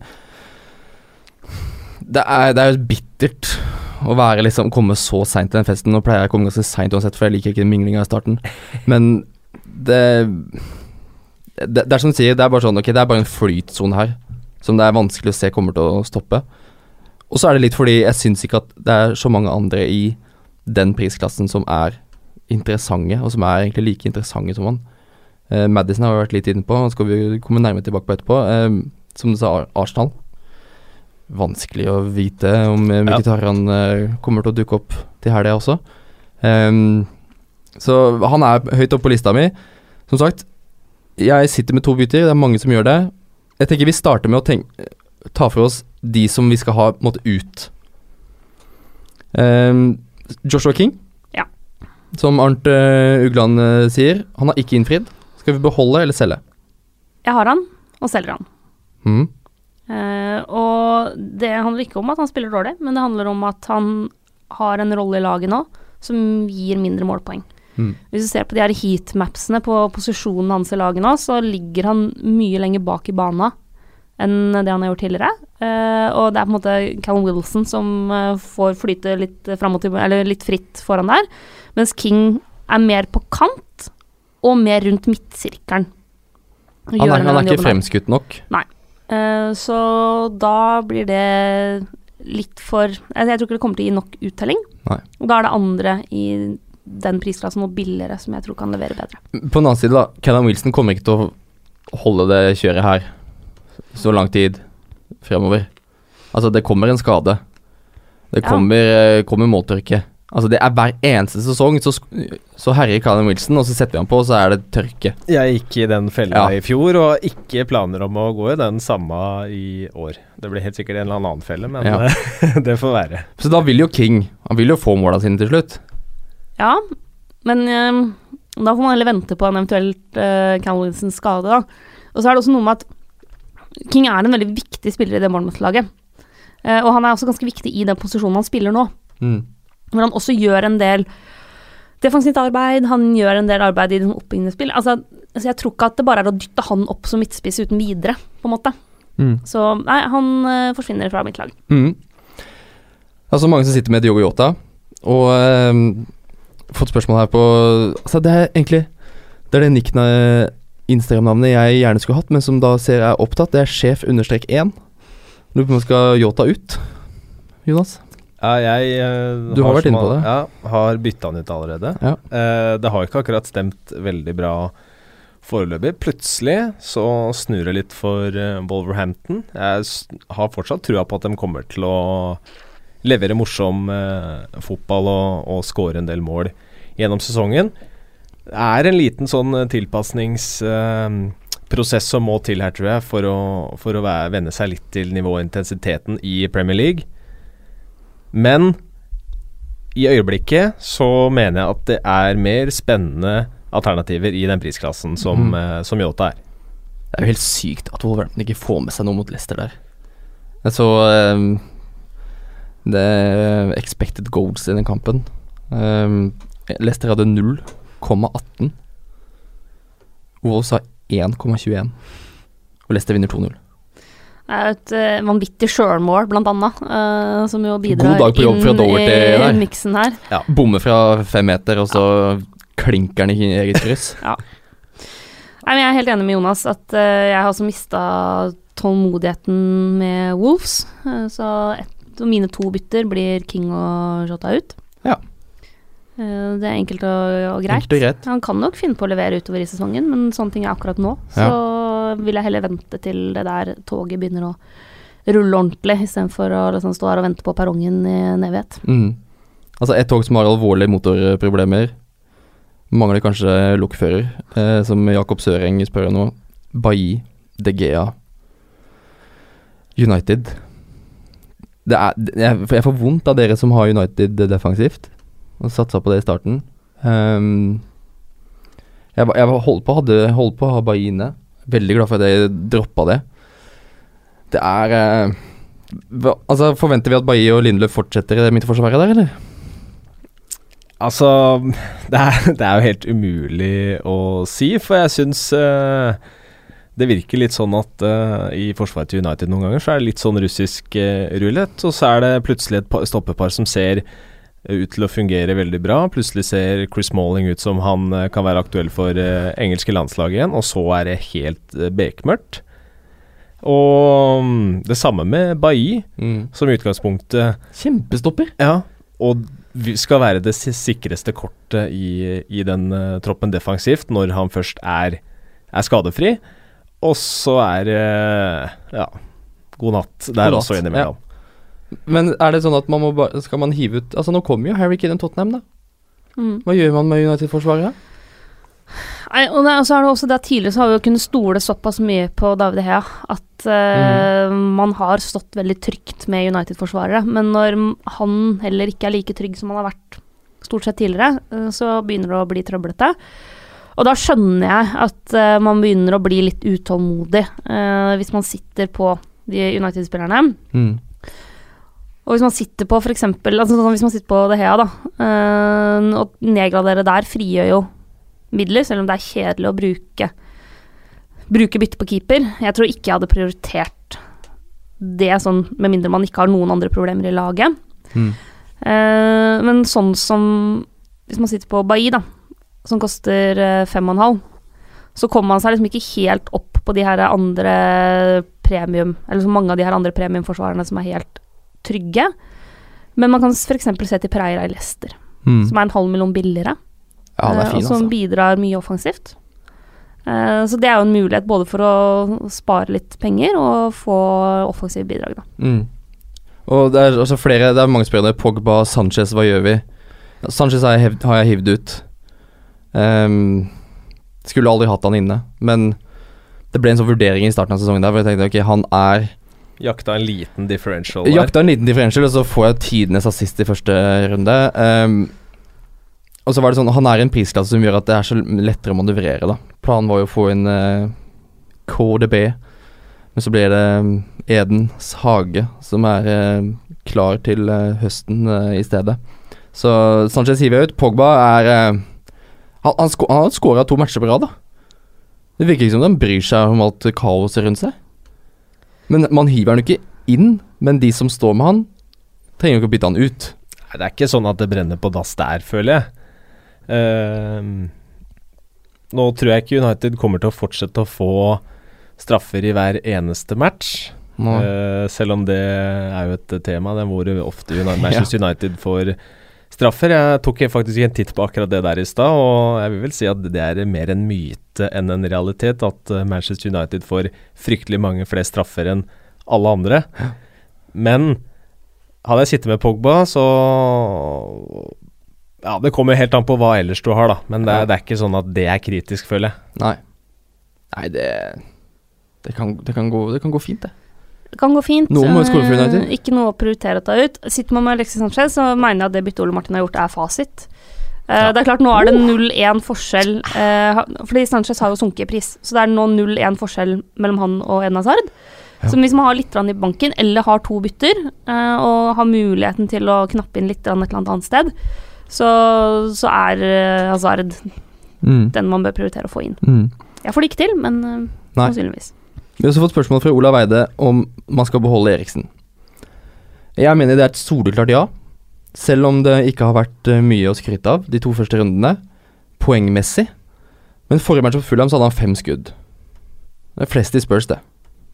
Speaker 1: Det er, det er bittert å være liksom komme så seint til den festen. Nå pleier jeg å komme ganske seint uansett, for jeg liker ikke minglinga i starten. Men det, det Det er som du sier, det er bare sånn Ok, det er bare en flytsone her som det er vanskelig å se kommer til å stoppe. Og så er det litt fordi jeg syns ikke at det er så mange andre i den prisklassen som er interessante, og som er egentlig like interessante som han. Uh, Madison har vi vært litt inne på, skal vi komme nærmere tilbake på etterpå. Uh, som du sa, Ar- Arsenal. Vanskelig å vite om uh, Mkhitaryan uh, kommer til å dukke opp til helga også. Um, så han er høyt oppe på lista mi. Som sagt, jeg sitter med to bytter, det er mange som gjør det. Jeg tenker vi starter med å ta for oss de som vi skal ha måte ut. Um, Joshua King.
Speaker 2: Ja.
Speaker 1: Som Arnt uh, Ugland uh, sier, han har ikke innfridd. Skal vi beholde eller selge?
Speaker 2: Jeg har han, og selger han.
Speaker 1: Mm.
Speaker 2: Uh, og det handler ikke om at han spiller dårlig, men det handler om at han har en rolle i laget nå som gir mindre målpoeng.
Speaker 1: Mm.
Speaker 2: Hvis du ser på de her heatmapsene på posisjonen hans i laget nå, så ligger han mye lenger bak i bana enn det han har gjort tidligere. Uh, og det er på en måte Callum Wilson som uh, får flyte litt, til, eller litt fritt foran der, mens King er mer på kant og mer rundt midtsirkelen.
Speaker 1: Han, er, han er ikke fremskutt nok.
Speaker 2: Eh, så da blir det litt for Jeg, jeg tror ikke det kommer til å gi nok uttelling.
Speaker 1: Nei.
Speaker 2: Og da er det andre i den prisklassen og billigere som jeg tror kan levere bedre.
Speaker 1: På den annen side, da. Callum Wilson kommer ikke til å holde det kjøret her så lang tid fremover. Altså, det kommer en skade. Det
Speaker 2: Ja.
Speaker 1: kommer, eh, kommer måltørke. Altså, det er hver eneste sesong så, så herjer Callum Wilson, og så setter vi han på, og så er det tørke.
Speaker 3: Jeg gikk i den fella
Speaker 1: Ja.
Speaker 3: i fjor, og ikke planer om å gå i den samme i år. Det blir helt sikkert en eller annen felle, men
Speaker 1: Ja.
Speaker 3: det får være.
Speaker 1: Så da vil jo King Han vil jo få måla sine til slutt.
Speaker 2: Ja, men eh, da får man heller vente på en eventuelt uh, Callum Wilsons skade, da. Og så er det også noe med at King er en veldig viktig spiller i det Bournemouth-laget. Uh, og han er også ganske viktig i den posisjonen han spiller nå.
Speaker 1: Mm.
Speaker 2: Hvor han også gjør en del defensivt arbeid, han gjør en del arbeid i det oppbyggende spill. Altså, altså, jeg tror ikke at det bare er å dytte han opp som midtspiss uten videre, på en måte.
Speaker 1: Mm.
Speaker 2: Så nei, han uh, forsvinner fra mitt lag.
Speaker 1: Mm. Altså mange som sitter med Diogo Jota, og uh, fått spørsmål her på Altså det er egentlig Det er det nickna Instagram-navnet jeg gjerne skulle hatt, men som da ser er opptatt. Det er sjef-1. Lurer på om jeg skal Yota ut, Jonas?
Speaker 3: Ja, jeg uh,
Speaker 1: Du har vært inne på det.
Speaker 3: Ja, har bytta han ut allerede.
Speaker 1: Ja.
Speaker 3: Uh, det har ikke akkurat stemt veldig bra foreløpig. Plutselig så snur det litt for uh, Wolverhampton. Jeg har fortsatt trua på at de kommer til å levere morsom fotball og, og score en del mål gjennom sesongen. Er en liten sånn eh, tilpasningsprosess som må til her, tror jeg, for å, for å være, venne seg litt til nivået og intensiteten i Premier League. Men i øyeblikket så mener jeg at det er mer spennende alternativer i den prisklassen som,
Speaker 1: mm.
Speaker 3: eh, som Yota er.
Speaker 1: Det er jo helt sykt at Wolverhampton ikke får med seg noe mot Leicester der. Jeg så um, det expected goals i den kampen. Um, Leicester hadde 0,18. Wolves har 1,21. Og Leicester vinner 2-0.
Speaker 2: Det er et uh, vanvittig sjølmål, blant annet, uh, som jo bidrar
Speaker 1: God dag på jobb fra Doherty
Speaker 2: i
Speaker 1: der.
Speaker 2: miksen her.
Speaker 1: Bommer fra fem meter, og så klinker den i eget kryss.
Speaker 2: Nei, men jeg er helt enig med Jonas at uh, jeg har også mista tålmodigheten med Wolves. Så et, mine to bytter blir King og Jota ut.
Speaker 1: Ja.
Speaker 2: Eh, det er enkelt og, og greit.
Speaker 1: Enkelt og greit.
Speaker 2: Han kan nok finne på å levere utover i sesongen, men sånne ting er akkurat nå. Så vil jeg heller vente til det der toget begynner å rulle ordentlig, istedenfor å liksom stå her og vente på perrongen i en evighet.
Speaker 1: Mm. Altså et tog som har alvorlige motorproblemer. Mangler kanskje lokfører, eh, som Jakob Søreng spør nå. Bailly, De Gea, United. Det er, jeg, jeg får vondt av dere som har United defensivt, og satsa på det i starten. Um, jeg, jeg holdt på, hadde, holdt på å ha Bailly inne. Veldig glad for at jeg droppa det. Det er eh, Altså, Forventer vi at Bailly og Lindløf fortsetter i det midtforsvaret der, eller?
Speaker 3: Altså, det er, det er jo helt umulig å si, for jeg syns eh, det virker litt sånn at eh, i forsvaret til United noen ganger så er det litt sånn russisk uh, rulett, og så er det plutselig et stoppepar som ser ut til å fungere veldig bra. Plutselig ser Chris Malling ut som han eh, kan være aktuell for eh, engelske landslag igjen, og så er det helt uh, bekmørkt. Og mm, det samme med Bailly, som i utgangspunktet
Speaker 1: Kjempestopper.
Speaker 3: ja, og skal være det sikreste kortet i, i den uh, troppen defensivt når han først er, er skadefri. Og så er det ja, god natt der
Speaker 1: God natt,
Speaker 3: også innimellom.
Speaker 1: Men er det sånn at man må bare Skal man hive ut Altså, nå kommer jo Harry Kane og Tottenham, da.
Speaker 2: Mm.
Speaker 1: Hva gjør man med United-forsvaret?
Speaker 2: Nei, og det, så er det også det at tidligere så har vi jo kunnet stole såpass mye på David Hea at eh, man har stått veldig trygt med United-forsvarere. Men når han heller ikke er like trygg som han har vært stort sett tidligere, uh, så begynner det å bli trøblete. Og da skjønner jeg at uh, man begynner å bli litt utålmodig hvis man sitter på de United-spillerne.
Speaker 1: Mm.
Speaker 2: Og hvis man sitter på for eksempel, altså sånn hvis man sitter på Det Hea, da, øh, og nedgradere der frigjør jo midler, selv om det er kjedelig å bruke bruke bytte på keeper. Jeg tror ikke jeg hadde prioritert det sånn, med mindre man ikke har noen andre problemer i laget.
Speaker 1: Mm.
Speaker 2: Uh, men sånn som hvis man sitter på Bailly, da, som koster eh, fem og en halv, så kommer man seg liksom ikke helt opp på de her andre premium, eller så mange av de her andre premiumforsvarerne som er helt trygge. Men man kan f.eks. se til Pereira i Leicester,
Speaker 1: Mm.
Speaker 2: som er en halv million billigere,
Speaker 1: Ja,
Speaker 2: eh,
Speaker 1: fin,
Speaker 2: og som
Speaker 1: altså.
Speaker 2: bidrar mye offensivt. Eh, så det er jo en mulighet både for å spare litt penger og få offensive bidrag, da.
Speaker 1: Mm. Og det er også flere Det er mange spørsmål. Pogba, Sanchez, hva gjør vi? Sanchez har jeg, har jeg hivd ut. Um, skulle aldri hatt han inne, men det ble en sånn vurdering i starten av sesongen der hvor jeg tenkte ok, han er
Speaker 3: Jakta en liten differential der.
Speaker 1: Jakta en liten differential, og så får jeg tidenes assist i første runde. Um, og så var det sånn Han er i en prisklasse som gjør at det er så lettere å manøvrere, da. Planen var jo å få inn uh, KDB, men så ble det um, Edens hage som er uh, klar til uh, høsten eh, i stedet. Så Sanchez hiver ut. Pogba er eh, Han, han, han har skåra to matcher på rad, da. Det virker ikke som han bryr seg om alt kaoset rundt seg. Men man hiver han jo ikke inn, men de som står med han, trenger jo ikke å bytte han ut.
Speaker 3: Nei, det er ikke sånn at det brenner på dass der, føler jeg. Uh, nå tror jeg ikke United kommer til å fortsette å få straffer i hver eneste match. Eh, selv om det er jo et tema, det er hvor ofte United, Manchester United får straffer. Jeg tok faktisk en titt på akkurat det der i stad, og jeg vil vel si at det er mer en myte enn en realitet at eh, Manchester United får fryktelig mange flere straffer enn alle andre. Men hadde jeg sittet med Pogba, så Ja, det kommer helt an på hva ellers du har, da. Men det er, det er ikke sånn at det er kritisk, føler jeg.
Speaker 1: nei. Nei, det det kan, det, kan gå, det kan gå fint, det.
Speaker 2: Det kan gå fint.
Speaker 1: Noe må skåre for
Speaker 2: eh,
Speaker 1: United.
Speaker 2: Ikke noe å prioritere å ta ut. Sitter man med Alexis Sanchez, så mener jeg at det byttet Ole Martin har gjort, er fasit. Ja. Det er klart, nå er det 0-1 forskjell, eh, fordi Sanchez har jo sunket i pris. Så det er nå 0-1 forskjell mellom han og Edna Hazard.
Speaker 1: Ja.
Speaker 2: Så hvis man har litt i banken, eller har to bytter, eh, og har muligheten til å knappe inn litt et eller annet sted, så, så er eh, Hazard
Speaker 1: Mm.
Speaker 2: den man bør prioritere å få inn.
Speaker 1: Mm.
Speaker 2: Jeg får det ikke til, men eh,
Speaker 1: Nei.
Speaker 2: sannsynligvis.
Speaker 1: Vi har også fått spørsmål fra Olav Eide om man skal beholde Eriksen. Jeg mener det er et soleklart ja, selv om det ikke har vært eh, mye å skryte av de to første rundene, poengmessig. Men forrige match på Fulham så hadde han fem skudd. Det er flest i Spurs, det.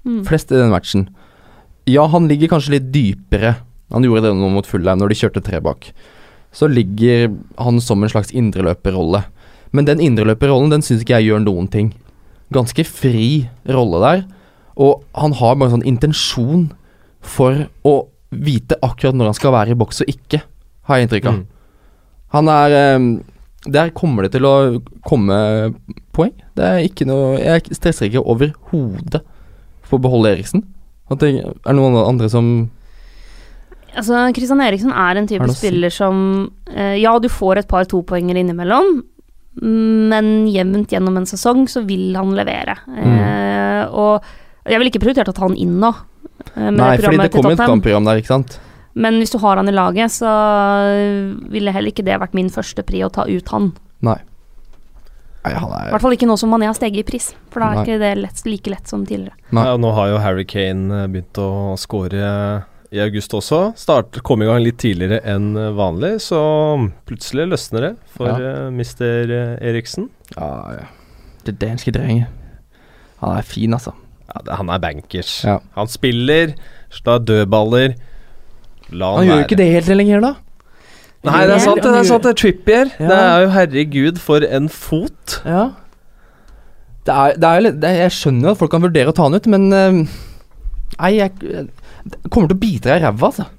Speaker 2: Mm.
Speaker 1: Flest i den matchen. Ja, han ligger kanskje litt dypere. Han gjorde det nå mot Fulham når de kjørte tre bak. Så ligger han som en slags indreløperrolle. Men den indreløperrollen den syns ikke jeg gjør noen ting. Ganske fri rolle der. Og han har bare en sånn intensjon for å vite akkurat når han skal være i boks og ikke, har jeg inntrykk av.
Speaker 3: Mm.
Speaker 1: Han er eh, Der kommer det til å komme poeng. Det er ikke noe Jeg stresser ikke overhodet for å beholde Eriksen. At det er noen andre som
Speaker 2: Altså, Kristian Eriksen er en type
Speaker 1: Er
Speaker 2: spiller som eh, Ja, du får et par topoenger innimellom, men jevnt gjennom en sesong så vil han levere.
Speaker 1: Mm.
Speaker 2: Eh, og jeg ville ikke prioritert å ta han inn nå. eh,
Speaker 1: Nei, fordi det kommer et
Speaker 2: Tottenham.
Speaker 1: kampprogram der, ikke sant?
Speaker 2: Men hvis du har han i laget, så ville heller ikke det vært min første pri å ta ut han.
Speaker 1: Nei. Nei, han
Speaker 2: I
Speaker 1: er
Speaker 2: hvert fall ikke nå som Mané har steget i pris, for da er
Speaker 1: Nei.
Speaker 2: ikke det lett, like lett som tidligere.
Speaker 1: Nei.
Speaker 3: Ja, nå har jo Harry Kane eh, begynt å score i august også. Start, kom i gang litt tidligere enn eh, vanlig, så plutselig løsner det for
Speaker 1: Ja.
Speaker 3: mister Mr. Eriksen.
Speaker 1: Ja, ja. Det danske drenget. Han er fin, altså.
Speaker 3: Ja, det, han er bankers.
Speaker 1: Ja.
Speaker 3: Han spiller, slår dødballer. La han,
Speaker 1: Han gjør jo ikke det helt lenger, da.
Speaker 3: Nei, det er sant, det. er sant, det er Trippier.
Speaker 1: Ja.
Speaker 3: Det er jo herregud for en fot.
Speaker 1: Ja. Det er, det er, det er, jeg skjønner jo at folk kan vurdere å ta han ut, men eh, Nei, jeg, det kommer til å bite deg i ræva, altså.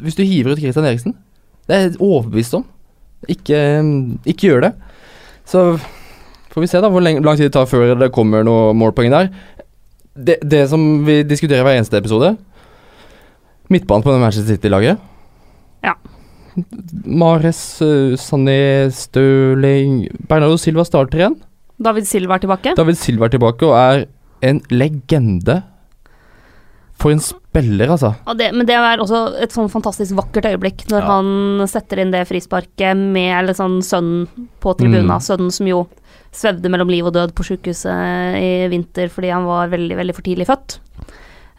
Speaker 1: Hvis du, hiver ut Christian Eriksen. Det er jeg overbevist om. Ikke, ikke gjør det. Så får vi se da hvor lang tid det tar før det kommer noe målpoeng der. Det, det som vi diskuterer hver eneste episode Midtbanen på det Manchester City-laget.
Speaker 2: Ja.
Speaker 1: Mares, eh, Sané, Stirling Bernardo Silva starter igjen.
Speaker 2: David Silva er tilbake.
Speaker 1: David Silva er tilbake og er en legende. For en spiller, altså.
Speaker 2: Og det, men det er også et sånn fantastisk vakkert øyeblikk når
Speaker 3: Ja.
Speaker 2: han setter inn det frisparket med eller sånn sønnen på tribuna.
Speaker 1: Mm.
Speaker 2: Sønnen som jo svevde mellom liv og død på sjukehuset i vinter fordi han var veldig, veldig for tidlig født.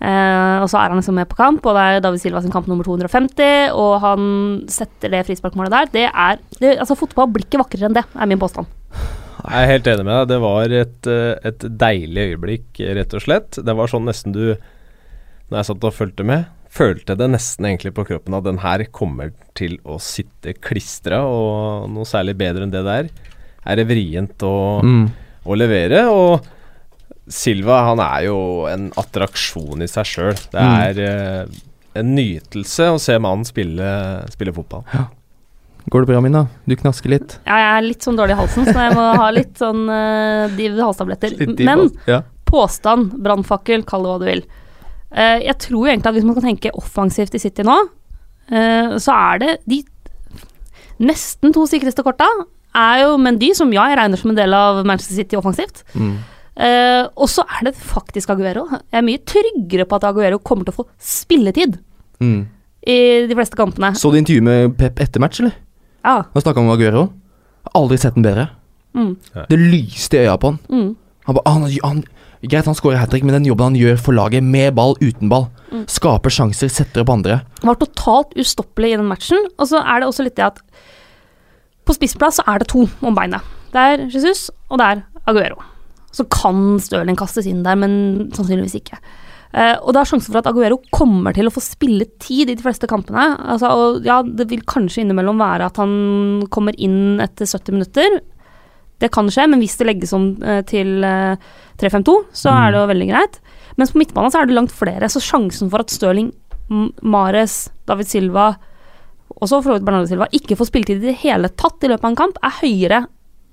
Speaker 2: Eh, og så er han liksom med på kamp, og det er David Silva sin kamp nummer 250, og han setter det frisparkmålet der. Det er det, Altså, fotball blir ikke vakrere enn det, er min påstand.
Speaker 3: Jeg er helt enig med deg. Det var et, eh, et deilig øyeblikk, rett og slett. Det var sånn nesten du Når jeg satt og fulgte med, følte det nesten egentlig på kroppen at den her kommer til å sitte klistra, og noe særlig bedre enn det der er det vrient å,
Speaker 1: Mm.
Speaker 3: å levere. Og Silva han er jo en attraksjon i seg sjøl. Det
Speaker 1: Mm.
Speaker 3: er eh, en nytelse å se mannen spille, spille fotball.
Speaker 1: Går det bra, Mina? Du knasker litt.
Speaker 2: Ja, jeg er litt sånn dårlig i halsen, så jeg må ha litt sånn uh, div halstabletter. Men
Speaker 1: ja.
Speaker 2: påstand, brannfakkel, kall det hva du vil. Uh, jeg tror egentlig at hvis man kan tenke offensivt i City nå, uh, så er det de nesten to sikreste korta er jo Mendy, som jeg regner som en del av Manchester City offensivt.
Speaker 1: Mm.
Speaker 2: Eh, og så er det faktisk Aguero. Jeg er mye tryggere på at Aguero kommer til å få spilletid
Speaker 1: Mm.
Speaker 2: i de fleste kampene.
Speaker 1: Så du intervjuet med Pep etter match, eller?
Speaker 2: Ja.
Speaker 1: Da snakka om Aguero. Aldri sett den bedre.
Speaker 2: Mm,
Speaker 1: Det lyste i øya på han.
Speaker 2: mm,
Speaker 1: Han, ba, han, han Greit, han skårer hat trick, men den jobben han gjør for laget, med ball, uten ball,
Speaker 2: Mm.
Speaker 1: skaper sjanser, setter opp andre.
Speaker 2: Han var totalt ustoppelig i den matchen. Og så er det også litt det at på spissplass så er det to om beinet. Det er Jesus, og det er Aguero. Så kan Stirling kastes inn der, men sannsynligvis ikke. Uh, og det er sjansen for at Aguero kommer til å få spille tid i de fleste kampene. Altså, og ja, det vil kanskje innimellom være at han kommer inn etter 70 minutter. Det kan skje, men hvis det legges om uh, til uh, 3-5-2, så er det jo veldig greit. Mens på midtbanen så er det langt flere, så sjansen for at Stirling, Mares, David Silva, også for så vidt Bernardo Silva, ikke får spilletid i det hele tatt i løpet av en kamp, er høyere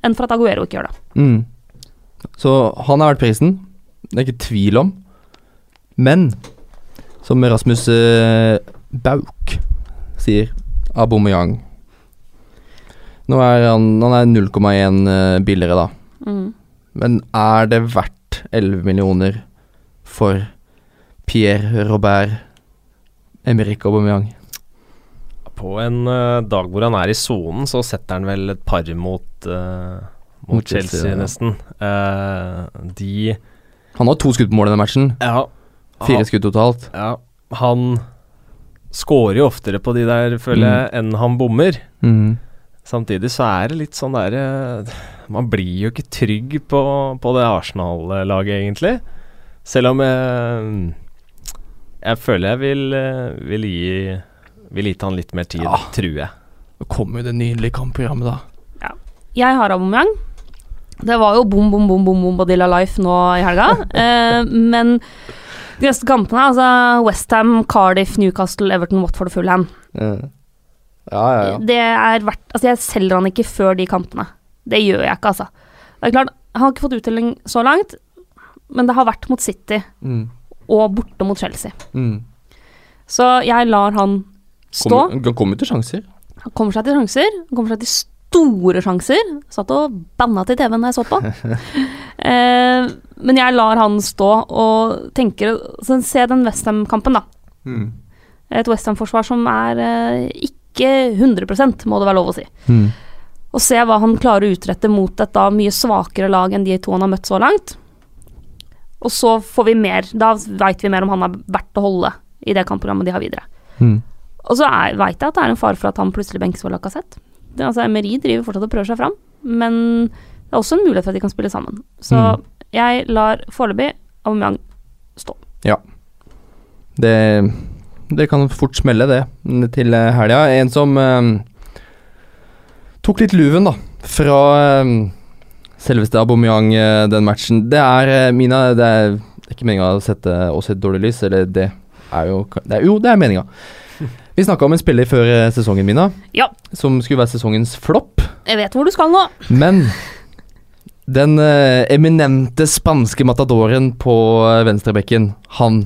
Speaker 2: enn for at Aguero ikke gjør det.
Speaker 1: Mm. Så han er verdt prisen. Det er ikke tvil om. Men som Rasmus eh, Bauk sier, Aubameyang Nå er han, han er 0,1 eh, billigere, da.
Speaker 2: Mm.
Speaker 1: Men er det verdt 11 millioner for Pierre Robert Emerick Aubameyang?
Speaker 3: På en uh, dag hvor han er i sonen, så setter han vel et par mot, uh, mot,
Speaker 1: Mot Chelsea,
Speaker 3: Chelsea,
Speaker 1: ja.
Speaker 3: nesten. Eh, de
Speaker 1: Han har to skudd på mål i denne matchen.
Speaker 3: Ja.
Speaker 1: Fire skudd totalt.
Speaker 3: ja, han scorer jo oftere på de der, føler jeg, enn han bommer.
Speaker 1: Mm.
Speaker 3: Samtidig så er det litt sånn der Man blir jo ikke trygg på, på det Arsenal-laget, egentlig. Selv om jeg Jeg føler jeg vil, vil gi Vil gitt han litt mer tid,
Speaker 1: Ja.
Speaker 3: tror jeg.
Speaker 1: Nå kommer jo det nydelige kampprogrammet, da.
Speaker 2: Jeg har Aubameyang. Det var jo bom, bom, bom, bom, bom Badilla Life nå i helga. Eh, men de neste kampene, altså Westham, Cardiff, Newcastle, Everton, Watford og Fulham
Speaker 1: Ja, ja, ja.
Speaker 2: Det er verdt Altså, jeg selger han ikke før de kampene. Det gjør jeg ikke, altså. Det er klart, han har ikke fått uttelling så langt, men det har vært mot City
Speaker 1: Mm.
Speaker 2: og borte mot Chelsea.
Speaker 1: Mm.
Speaker 2: Så jeg lar han stå.
Speaker 1: Kommer, kommer til sjanser.
Speaker 2: Han kommer seg til sjanser. Han kommer seg til store sjanser. Satt og banna til TV-en da jeg så på. eh, men jeg lar han stå og tenker så Se den Westham-kampen, da.
Speaker 1: Mm.
Speaker 2: Et Westham-forsvar som er eh, ikke 100 må det være lov å si.
Speaker 1: Mm.
Speaker 2: Og se hva han klarer å utrette mot et da mye svakere lag enn de to han har møtt så langt. Og så får vi mer. Da veit vi mer om han er verdt å holde i det kampprogrammet de har videre.
Speaker 1: Mm.
Speaker 2: Og så veit jeg at det er en fare for at han plutselig benkes for Lacassette. Det, altså, Emery driver fortsatt og prøver seg fram, men det er også en mulighet for at de kan spille sammen. Så
Speaker 1: Mm.
Speaker 2: jeg lar foreløpig Aubameyang stå.
Speaker 1: Det, det kan fort smelle, det, til eh, helga. En som eh, tok litt luven, da, fra eh, selveste Aubameyang eh, den matchen. Det er, eh, Mina, det er ikke meninga å sette oss i et dårlig lys, eller det er jo det er, Jo, det er meninga. Vi snakka om en spiller før eh, sesongen, Mina,
Speaker 2: Ja.
Speaker 1: som skulle være sesongens flopp.
Speaker 2: Jeg vet hvor du skal nå.
Speaker 1: Men den eh, eminente spanske matadoren på eh, venstrebekken, han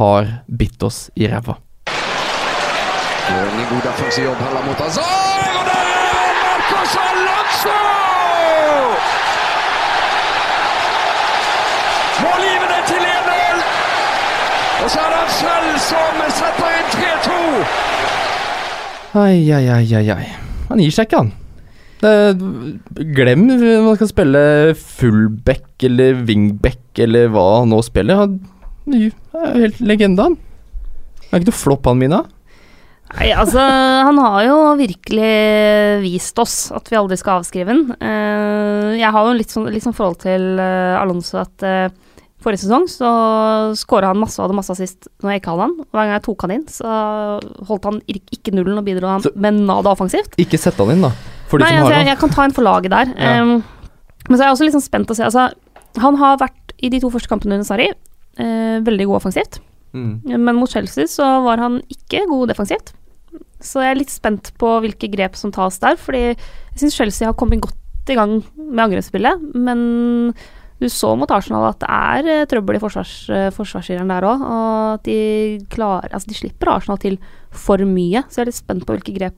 Speaker 1: har bitt oss i ræva.
Speaker 5: Gjør ingen god defensiv jobb heller mot Hazard, og der Marcos Alonso! Målgivende til 1-0! Og så er det han selv som setter inn 3-2!
Speaker 1: Ai, ai, ai, ai, ai. Han gir seg ikke, han. Det, glem man skal spille fullback eller wingback eller hva han nå spiller. Han er jo helt legende, han. Er ikke noe flopp, han, Mina?
Speaker 2: Nei, altså, han har jo virkelig vist oss at vi aldri skal avskrive han. Eh, jeg har jo litt sånn, litt sånn forhold til eh, Alonso at eh, forrige sesong så skåra han masse og hadde masse assist når jeg ikke hadde han. Hver gang jeg tok han inn, så holdt han ikke nullen og bidro han
Speaker 1: Så-
Speaker 2: med nada offensivt.
Speaker 1: Ikke sett han inn, da. For de
Speaker 2: Nei,
Speaker 1: som
Speaker 2: altså,
Speaker 1: har
Speaker 2: jeg,
Speaker 1: han.
Speaker 2: jeg kan ta en for laget der.
Speaker 1: Ja.
Speaker 2: Um, men så er jeg også litt sånn spent å se. Altså, han har vært i de to første kampene under Sarri uh, veldig god offensivt.
Speaker 1: Mm.
Speaker 2: Men mot Chelsea så var han ikke god defensivt. Så jeg er litt spent på hvilke grep som tas der, fordi jeg syns Chelsea har kommet godt i gang med angrepsspillet, men du så mot Arsenal at det er eh, trøbbel i forsvars, uh, forsvarsgireren der òg, og at de klarer Altså, de slipper Arsenal til for mye, så jeg er litt spent på hvilke grep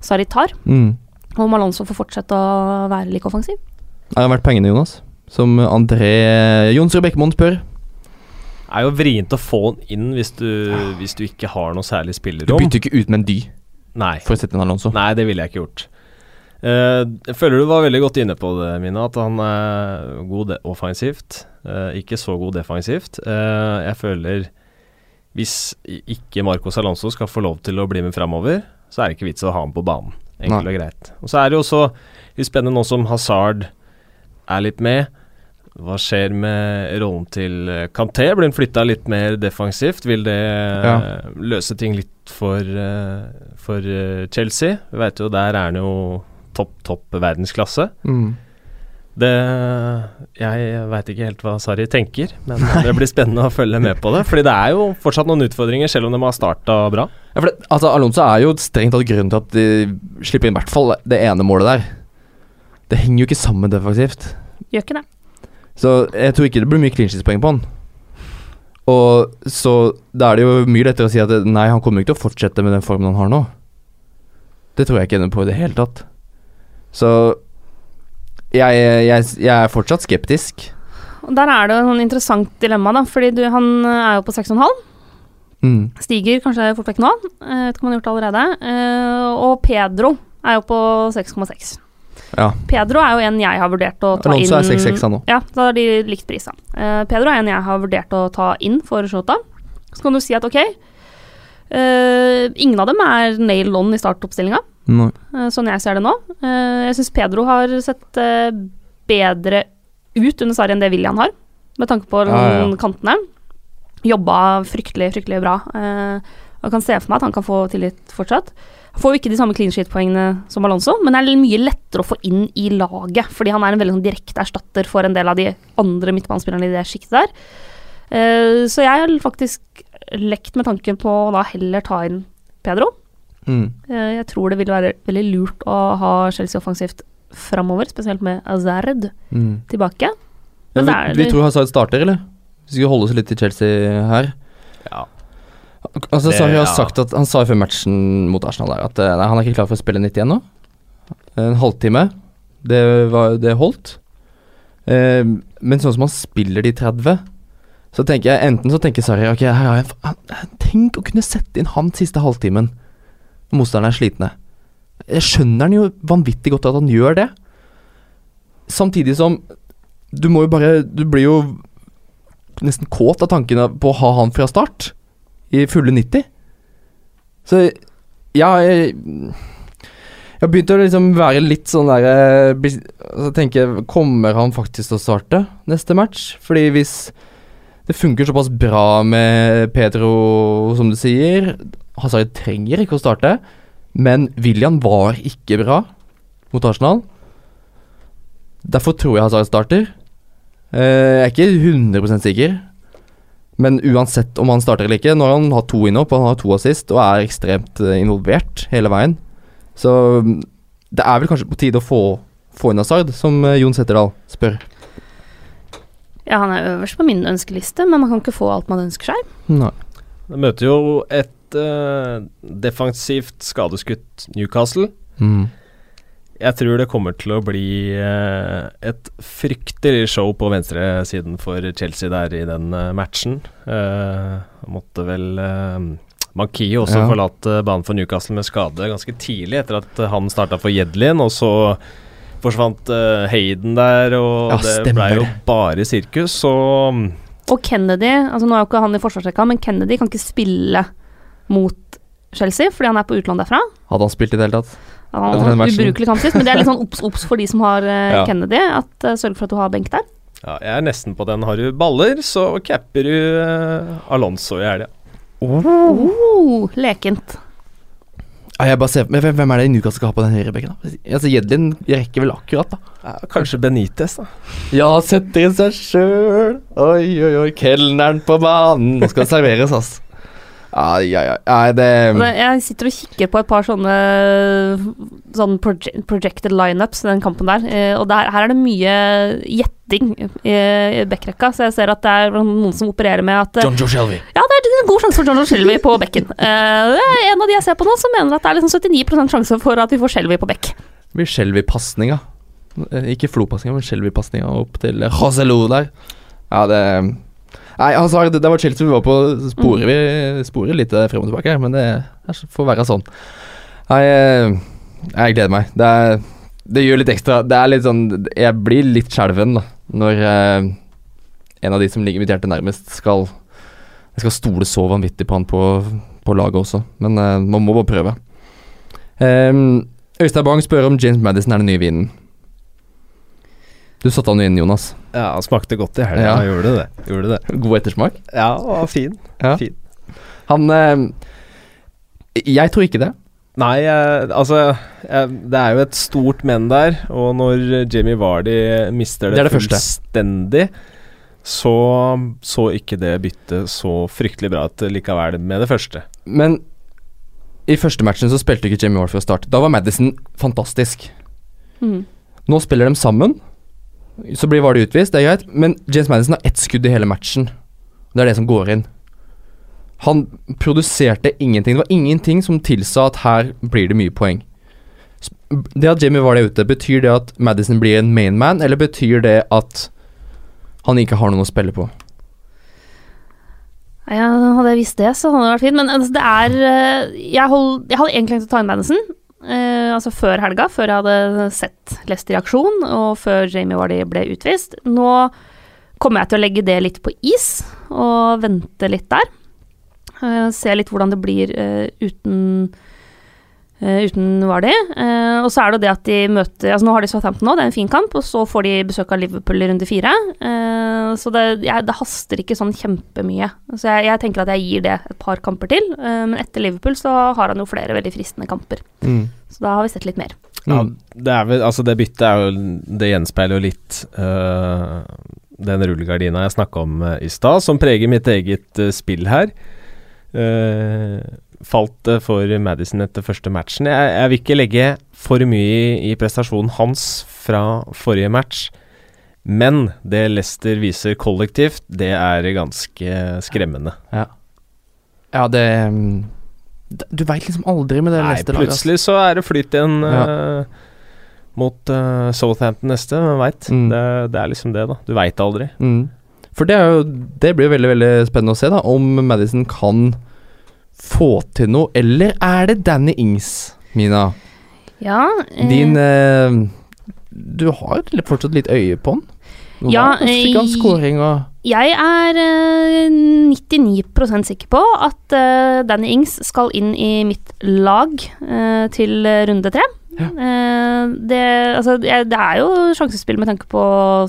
Speaker 2: Sarri tar,
Speaker 1: Mm.
Speaker 2: og om Alonso får fortsette å være like offensiv.
Speaker 1: Det har vært pengene, Jonas. Som André Jonsrud Bekkemoen spør.
Speaker 3: Det er jo vrient å få han inn hvis du, hvis du ikke har noe særlig spillerom.
Speaker 1: Du bytter ikke ut med en dy
Speaker 3: Nei.
Speaker 1: for å sette inn Alonso.
Speaker 3: Nei, det ville jeg ikke gjort. Eh, jeg føler du var veldig godt inne på det, Mina, at han er god offensivt. eh, ikke så god defensivt. Eh, jeg føler hvis ikke Marcos Alonso skal få lov til å bli med framover, så er det ikke vits å ha ham på banen. Enkelt
Speaker 1: Nei.
Speaker 3: og greit. Og så er det jo også litt spennende nå som Hazard er litt med. Hva skjer med rollen til Kanté? Blir han flytta litt mer defensivt? Vil det ja. løse ting litt for, for Chelsea? Vi vet jo der er han jo topp, topp verdensklasse.
Speaker 1: Mm.
Speaker 3: Det Jeg veit ikke helt hva Sarri tenker, men det blir spennende å følge med på det. Fordi det er jo fortsatt noen utfordringer, selv om de har starta bra.
Speaker 1: Ja, for det, altså, Alonso er jo strengt tatt grunnen til at de slipper inn i hvert fall det ene målet der. Det henger jo ikke sammen defensivt.
Speaker 2: Gjør ikke det.
Speaker 1: Så jeg tror ikke det blir mye clean på han. Og så da er det jo mye lettere å si at nei, han kommer ikke til å fortsette med den formen han har nå. Det tror jeg ikke ender på i det hele tatt. Så jeg, jeg, jeg er fortsatt skeptisk.
Speaker 2: Og der er det et interessant dilemma, da, fordi du, han er jo på 6,5.
Speaker 1: Mm.
Speaker 2: Stiger kanskje fort vekk nå. Jeg vet ikke om han har gjort det allerede. Eh, og Pedro er jo på 6,6.
Speaker 1: Ja.
Speaker 2: Pedro er jo en jeg har vurdert å ta
Speaker 1: Alonso er
Speaker 2: inn
Speaker 1: 6-6 han nå.
Speaker 2: Ja, da har de likt prisa. Uh, Pedro er en jeg har vurdert å ta inn for Shota. Så kan du si at ok, uh, ingen av dem er nail on i startoppstillinga,
Speaker 1: Nei.
Speaker 2: eh, sånn jeg ser det nå. Eh, jeg syns Pedro har sett eh, bedre ut under Sarri enn det William har, med tanke på
Speaker 1: Ja, ja,
Speaker 2: kantene. Jobba fryktelig, fryktelig bra. Jeg kan se for meg at han kan få tillit fortsatt. Han får jo ikke de samme clean sheet-poengene som Alonso, men det er mye lettere å få inn i laget, fordi han er en veldig sånn direkte erstatter for en del av de andre midtbanespillerne i det sjiktet der. Så jeg har faktisk lekt med tanken på å da heller ta inn Pedro.
Speaker 1: Mm.
Speaker 2: Eh, jeg tror det vil være veldig lurt å ha Chelsea offensivt framover, spesielt med Azard
Speaker 1: Mm.
Speaker 2: tilbake.
Speaker 1: Ja, vi,
Speaker 2: det
Speaker 1: vi tror Hazard starter, eller? Vi skal holde oss litt til Chelsea her.
Speaker 3: Ja.
Speaker 1: Altså,
Speaker 3: Det-
Speaker 1: Sarri har
Speaker 3: ja.
Speaker 1: sagt at Han sa før matchen mot Arsenal der at eh, nei, han er ikke klar for å spille 91 nå. En halvtime. Det, var, det holdt. Eh, men sånn som han spiller de 30, så tenker jeg enten så tenker Sarri Ok, her har jeg Tenk å kunne sette inn han siste halvtimen når motstanderne er slitne. Jeg skjønner han jo vanvittig godt at han gjør det. Samtidig som du må jo bare Du blir jo nesten kåt av tanken på å ha han fra start i fulle 90. Så ja Jeg, jeg begynt å liksom være litt sånn der bli- altså tenke Kommer han faktisk til å starte neste match? Fordi hvis det funker såpass bra med Pedro, som du sier Hazard trenger ikke å starte, men William var ikke bra mot Arsenal. Derfor tror jeg Hazard starter. Eh, jeg er ikke 100% sikker. Men uansett om han starter eller ikke, nå har han hatt to innhopp, og han har to assist og er ekstremt eh, involvert hele veien. Så mm, det er vel kanskje på tide å få, få inn Hazard, som eh, Jon Setterdal spør.
Speaker 2: Ja, han er øverst på min ønskeliste, men man kan ikke få alt man ønsker seg.
Speaker 1: Nei.
Speaker 3: Det møter jo et et eh, defensivt skadeskutt Newcastle.
Speaker 1: Mm.
Speaker 3: Jeg tror det kommer til å bli uh, et fryktelig show på venstresiden for Chelsea der i den uh, matchen. Eh, måtte vel uh, Manki også
Speaker 1: Ja.
Speaker 3: forlate banen for Newcastle med skade ganske tidlig etter at han starta for Jedlin, og så forsvant Hayden der, og
Speaker 1: Ja,
Speaker 3: det ble jo bare sirkus, så
Speaker 2: Og Kennedy, altså nå er jo ikke han i forsvarsrekka, men Kennedy kan ikke spille mot Chelsea fordi han er på utland derfra.
Speaker 1: Hadde han spilt i det hele tatt?
Speaker 2: Han
Speaker 1: Etter
Speaker 2: ubrukelig kamp sist, men det er litt sånn obs-obs for de som har eh,
Speaker 1: Ja.
Speaker 2: Kennedy. At uh, Sørg for at du har benk der.
Speaker 3: ja, jeg er nesten på den. Har du baller, så capper du uh, Alonso i helga.
Speaker 2: Oh, lekent.
Speaker 1: Ja, jeg bare ser, men hvem, hvem er det Newcastle skal ha på den høyrebekken? Altså, Jedlin rekker vel akkurat, da.
Speaker 3: Ja, kanskje Benitez, da.
Speaker 1: Ja, setter inn seg sjøl. Oi, oi, oi. Kelneren på banen. Nå skal det serveres, ass. Ja, ai, ai. Nei, det
Speaker 2: Jeg sitter og kikker på et par sånne sånne proje projected lineups i den kampen der, eh, og der, her er det mye gjetting i, i backrekka, så jeg ser at det er noen som opererer med at eh,
Speaker 1: John Joe Shelby.
Speaker 2: Ja, det er en god sjanse for John Joe Shelby på bekken. Eh, det er en av de jeg ser på nå som mener at det er liksom 79 sjanse for at vi får Shelby på bekk.
Speaker 1: Det blir Shelby-pasninga. Ikke Flo-pasninga, men Shelby-pasninga opp til Joselu der. Ja, det Nei, altså, det, det var Chelsea vi var på. Sporer vi sporer litt eh, frem og tilbake men det får være sånn. Nei, eh, jeg gleder meg. Det, er, det gjør litt ekstra Det er litt sånn Jeg blir litt skjelven da når eh, en av de som ligger mitt hjerte nærmest, skal Jeg skal stole så vanvittig på han på, på laget også, men eh, man må bare prøve. Um, Øystein Bang spør om James Madison er den nye vinen. Du satte han jo inn, Jonas.
Speaker 3: Ja, han smakte godt i helga.
Speaker 1: Ja.
Speaker 3: Gjorde det. Gjorde det.
Speaker 1: God ettersmak.
Speaker 3: Ja, og fin.
Speaker 1: Ja.
Speaker 3: Fin.
Speaker 1: Han eh, Jeg tror ikke det.
Speaker 3: Nei, eh, altså eh, Det er jo et stort men der, og når Jamie Vardy mister det,
Speaker 1: Det det
Speaker 3: fullstendig, så så ikke det byttet så fryktelig bra ut likevel med det første.
Speaker 1: Men i første matchen så spilte ikke Jamie Ward fra start. Da var Madison fantastisk.
Speaker 2: Mm.
Speaker 1: Nå spiller de sammen. Så blir Vardy utvist, det er greit. Men James Madison har ett skudd i hele matchen. Det er det som går inn. Han produserte ingenting. Det var ingenting som tilsa at her blir det mye poeng. Det at Jamie Vardy er ute, betyr det at Madison blir en mainman, eller betyr det at han ikke har noen å spille på?
Speaker 2: Ja, hadde jeg visst det, så hadde det vært fint. Men altså, det er eh, Jeg, hold, jeg hadde egentlig tenkt å ta inn Madison. Eh, altså før helga, før jeg hadde sett Leicester i aksjon, og før Jamie Vardy ble utvist. Nå kommer jeg til å legge det litt på is, og vente litt der. Eh, se litt hvordan det blir eh, uten uten Vardy. Eh, og så er det jo det at de møter Altså Nå har de Southampton nå, det er en fin kamp, og så får de besøk av Liverpool i runde fire. Eh, så det, jeg, det haster ikke sånn kjempemye. Så jeg, jeg tenker at jeg gir det et par kamper til. Eh, men etter Liverpool så har han jo flere veldig fristende kamper. Så da har vi sett litt mer.
Speaker 3: Ja,
Speaker 1: Mm.
Speaker 3: det er vel Altså, det byttet er jo Det gjenspeiler jo litt uh, den rullegardina jeg snakka om i stad, som preger mitt eget uh, spill her. Uh, falt for Madison etter første matchen. Jeg, jeg vil ikke legge for mye i, i prestasjonen hans fra forrige match, men det Leicester viser kollektivt, det er ganske skremmende.
Speaker 1: Ja. Ja, det mm, Du veit liksom aldri med det Leicester-laget.
Speaker 3: plutselig så er det flyt igjen
Speaker 1: Ja.
Speaker 3: uh, mot uh, Southampton neste, hvem veit.
Speaker 1: Mm.
Speaker 3: Det, det er liksom det, da. Du veit aldri.
Speaker 1: Mm. For det, jo, det blir jo veldig veldig spennende å se, da, om Madison kan få til noe. Eller er det Danny Ings, Mina?
Speaker 2: Ja, eh,
Speaker 1: Din eh, Du har fortsatt litt øye på han? Nå
Speaker 2: Ja,
Speaker 1: fikk han
Speaker 2: eh,
Speaker 1: scoring og
Speaker 2: Jeg er eh, 99% sikker på at eh, Danny Ings skal inn i mitt lag eh, til runde tre.
Speaker 1: Ja.
Speaker 2: Eh, det, altså, det er jo sjansespill med tanke på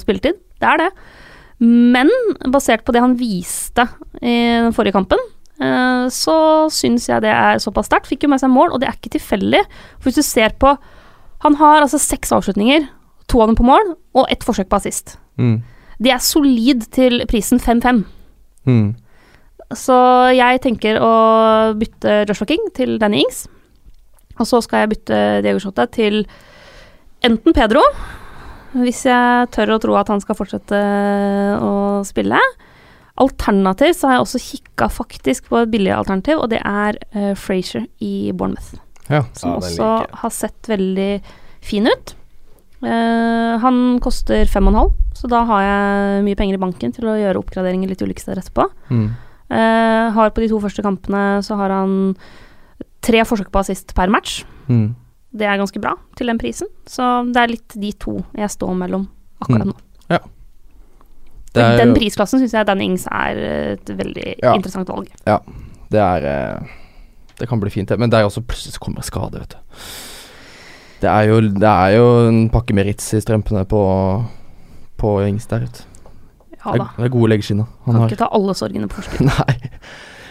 Speaker 2: spilletid, det er det. Men basert på det han viste i den forrige kampen, eh, så syns jeg det er såpass sterkt. Fikk jo med seg mål, og det er ikke tilfeldig. For hvis du ser på Han har altså seks avslutninger, to av dem på mål, og ett forsøk på assist.
Speaker 1: mm.
Speaker 2: Det er solid til prisen 5-5.
Speaker 1: Mm.
Speaker 2: Så jeg tenker å bytte Joshua King til Danny Ings. Og så skal jeg bytte Diego Shota til enten Pedro, hvis jeg tør å tro at han skal fortsette å spille. Alternativ så har jeg også kikka faktisk på et billig alternativ, og det er uh, Frazier i Bournemouth.
Speaker 1: Ja.
Speaker 2: Som
Speaker 3: Ja,
Speaker 2: også
Speaker 3: like.
Speaker 2: har sett veldig fin ut. Uh, han koster fem og en halv, så da har jeg mye penger i banken til å gjøre oppgraderinger litt ulike steder etterpå.
Speaker 1: Mm.
Speaker 2: Uh, har på de to første kampene så har han tre forsøk på assist per match.
Speaker 1: Mm.
Speaker 2: Det er ganske bra til den prisen, så det er litt de to jeg står mellom akkurat
Speaker 1: Mm.
Speaker 2: nå.
Speaker 1: Det er,
Speaker 2: den prisklassen syns jeg Danny Ings er et veldig
Speaker 1: Ja.
Speaker 2: interessant valg.
Speaker 1: Ja, det er eh, Det kan bli fint, det. Men det er jo også plutselig så kommer skade, vet du. Det er jo, det er jo en pakke med Ritz i strømpene på, på Ings der ute.
Speaker 2: Ja da.
Speaker 1: det er gode leggskinner han
Speaker 2: Kan
Speaker 1: har.
Speaker 2: ikke ta alle sorgene på forskudd.
Speaker 1: Nei,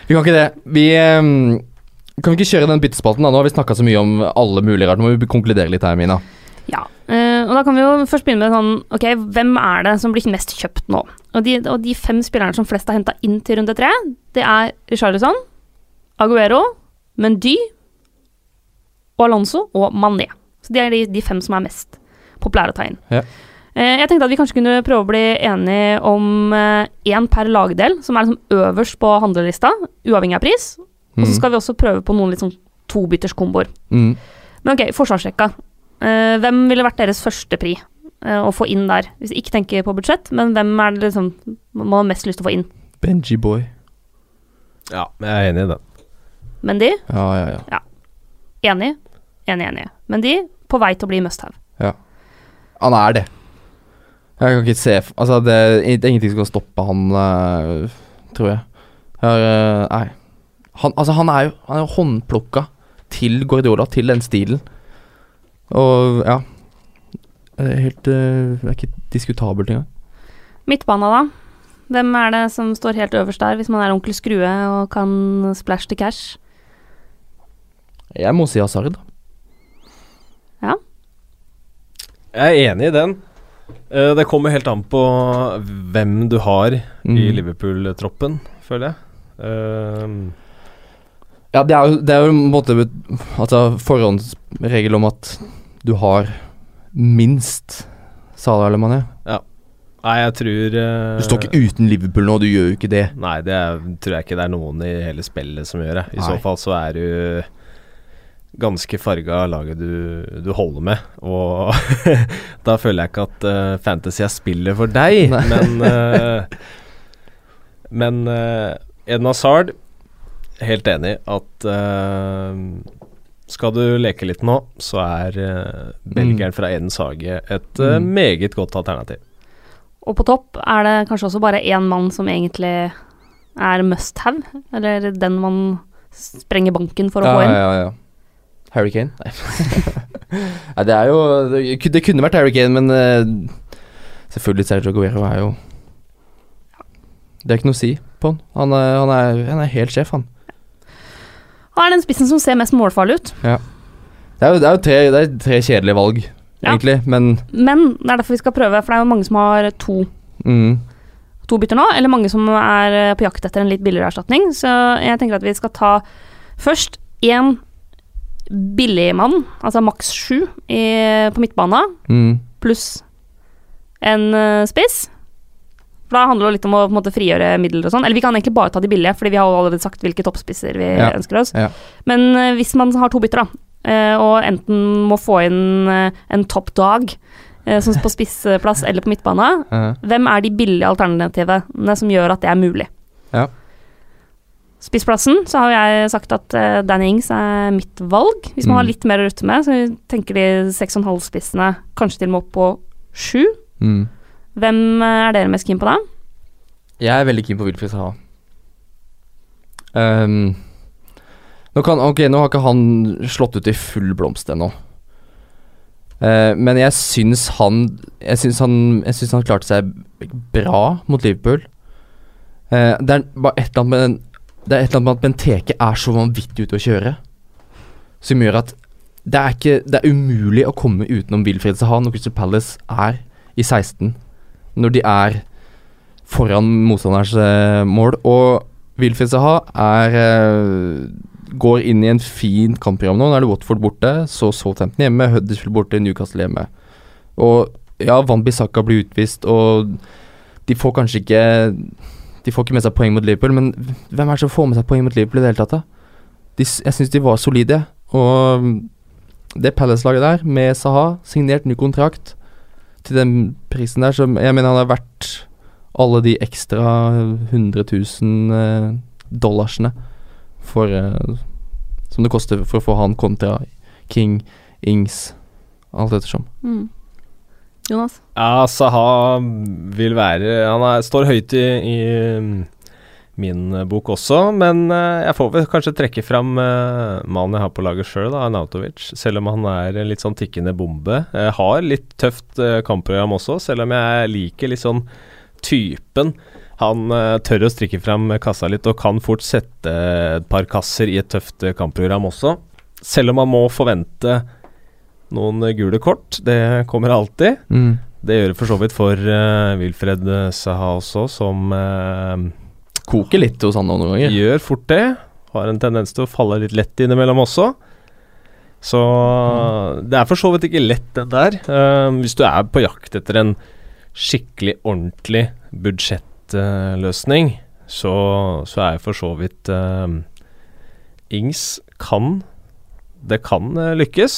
Speaker 1: vi kan ikke det. Vi um, Kan vi ikke kjøre den byttespalten, da? Nå har vi snakka så mye om alle mulige rart. Nå må vi konkludere litt her, Mina.
Speaker 2: Ja, eh, og da kan vi jo først begynne med sånn Ok, hvem er det som blir mest kjøpt nå? Og de, og de fem spillerne som flest har henta inn til runde tre, det er Richarlison, Aguero, Mendy og Alonso og Mané. Så det er de, de fem som er mest populære å ta inn.
Speaker 1: Ja.
Speaker 2: Eh, jeg tenkte at vi kanskje kunne prøve å bli enige om én per lagdel, som er liksom øverst på handlelista, uavhengig av pris. Og så
Speaker 1: Mm.
Speaker 2: skal vi også prøve på noen litt sånn tobytterskomboer.
Speaker 1: Mm.
Speaker 2: Men ok, forsvarsrekka. Eh, hvem ville vært deres første pri eh, å få inn der? Hvis ikke tenker på budsjett, men hvem er det liksom man har mest lyst til å få inn?
Speaker 1: Benji Boy.
Speaker 3: Ja, jeg er enig i den.
Speaker 2: Mendy?
Speaker 1: Ja, ja, ja.
Speaker 2: Enig. Enig, enig. Mendy på vei til å bli must have.
Speaker 1: Han er det. Jeg kan ikke se Altså, det, er ingenting som kan stoppe han, eh, tror jeg. Her, nei. Han, altså, han er jo Han er jo håndplukka til Guardiola, til den stilen. Og ja Det er helt eh, Det er ikke diskutabelt engang.
Speaker 2: Midtbana, da? Hvem er det som står helt øverst der, hvis man er onkel Skrue og kan splash til cash?
Speaker 1: Jeg må si Hazard. Ja.
Speaker 3: Jeg er enig i den. Eh, det kommer helt an på hvem du har i
Speaker 1: Mm.
Speaker 3: Liverpool-troppen, føler jeg. Um.
Speaker 1: Ja, det er jo, det er jo en måte Altså forhåndsregel om at du har minst Salah eller Mané.
Speaker 3: nei, jeg tror uh,
Speaker 1: Du står ikke uten Liverpool nå, du gjør jo ikke det.
Speaker 3: Nei, det er, tror jeg ikke det er noen i hele spillet som gjør det. I
Speaker 1: Nei.
Speaker 3: så fall så er du ganske farga laget du, du holder med. Og da føler jeg ikke at uh, fantasy er spillet for deg,
Speaker 1: Nei.
Speaker 3: men uh, Men uh, Edna Sard, helt enig at eh, skal du leke litt nå, så er uh, belgieren fra Edens hage et uh,
Speaker 1: Mm.
Speaker 3: meget godt alternativ.
Speaker 2: Og på topp er det kanskje også bare én mann som egentlig er must have, eller den man sprenger banken for å
Speaker 1: ja,
Speaker 2: få inn.
Speaker 1: Ja, ja, ja. Harry Kane? Nei. Nei, det er jo Det, det kunne vært Harry Kane, men uh, selvfølgelig Sergio Aguero er jo Det er ikke noe å si på han. Han er, han er, han er helt sjef, han.
Speaker 2: Han er den spissen som ser mest målfarlig ut.
Speaker 1: Det er jo, det er jo tre, det er tre kjedelige valg,
Speaker 2: Ja.
Speaker 1: egentlig, men
Speaker 2: Men det er derfor vi skal prøve, for det er jo mange som har to,
Speaker 1: mm,
Speaker 2: to bytter nå, eller mange som er eh, på jakt etter en litt billigere erstatning. Så jeg tenker at vi skal ta først én billig mann, altså maks sju på midtbana,
Speaker 1: mm,
Speaker 2: pluss en eh, spiss. For da handler det litt om å måte, frigjøre midler og sånn. Eller vi kan egentlig bare ta de billige, fordi vi har allerede sagt hvilke toppspisser vi
Speaker 1: Ja.
Speaker 2: ønsker oss.
Speaker 1: Ja.
Speaker 2: Men uh, hvis man har to bytter, da, uh, og enten må få inn uh, en topp dag som på spissplass eller på midtbane,
Speaker 1: -huh.
Speaker 2: hvem er de billige alternativene som gjør at det er mulig?
Speaker 1: Ja.
Speaker 2: Spissplassen, så har jeg sagt at Danny Ings er mitt valg. Hvis man
Speaker 1: Mm.
Speaker 2: har litt mer å rutte med, så tenker de 6,5-spissene kanskje til og med opp på 7.
Speaker 1: mm.
Speaker 2: Hvem eh, er dere mest keen på da?
Speaker 1: Jeg er veldig keen på Wilfried Saha. Um, nå, kan, ok, nå har ikke han slått ut i full blomst ennå. Uh, men jeg syns han Jeg syns han Jeg syns han klarte seg bra mot Liverpool. Uh, det er bare et eller annet med Det er et eller annet med at Benteke er så vanvittig ute å kjøre, som gjør at det er ikke Det er umulig å komme utenom Wilfred Saha når Crystal Palace er i 16. Når de er foran motstanderens eh, mål. Og Wilfred Saha er eh, går inn i en fin kampprogram nå. Nå er det Watford borte, så Southampton hjemme, Huddersfield borte, Newcastle hjemme. Og ja, Van Bissaka blir utvist, og de får kanskje ikke De får ikke med seg poeng mot Liverpool, men hvem er det som får med seg poeng mot Liverpool i det hele tatt? da? De, jeg syns de var solide, og det Palace-laget der, med Saha, signert ny kontrakt til den prisen der, så jeg mener han er verdt alle de ekstra 100 000 eh, dollarsene for eh, Som det koster for å få han kontra King, Ings, alt ettersom.
Speaker 2: Mm. Jonas?
Speaker 3: Ja, Saha vil være Han er, står høyt i, i min eh, bok også, men eh, jeg får vel kanskje trekke fram uh, mannen jeg har på laget sjøl, Arnautovic. Selv om han er en litt sånn tikkende bombe. Jeg har litt tøft eh, kampprogram også, selv om jeg liker litt sånn typen. Han eh, tør å strikke fram kassa litt og kan fort sette et par kasser i et tøft eh, kampprogram også. Selv om man må forvente noen eh, gule kort. Det kommer alltid.
Speaker 1: Mm.
Speaker 3: Det gjør det for så vidt for Wilfred Saha også, som eh,
Speaker 1: Koker litt hos han noen ganger.
Speaker 3: gjør fort det. Har en tendens til å falle litt lett innimellom også. Så det er for så vidt ikke lett, det der. Eh, hvis du er på jakt etter en skikkelig ordentlig budsjettløsning, så, så er for så vidt uh, Ings kan Det kan eh, lykkes.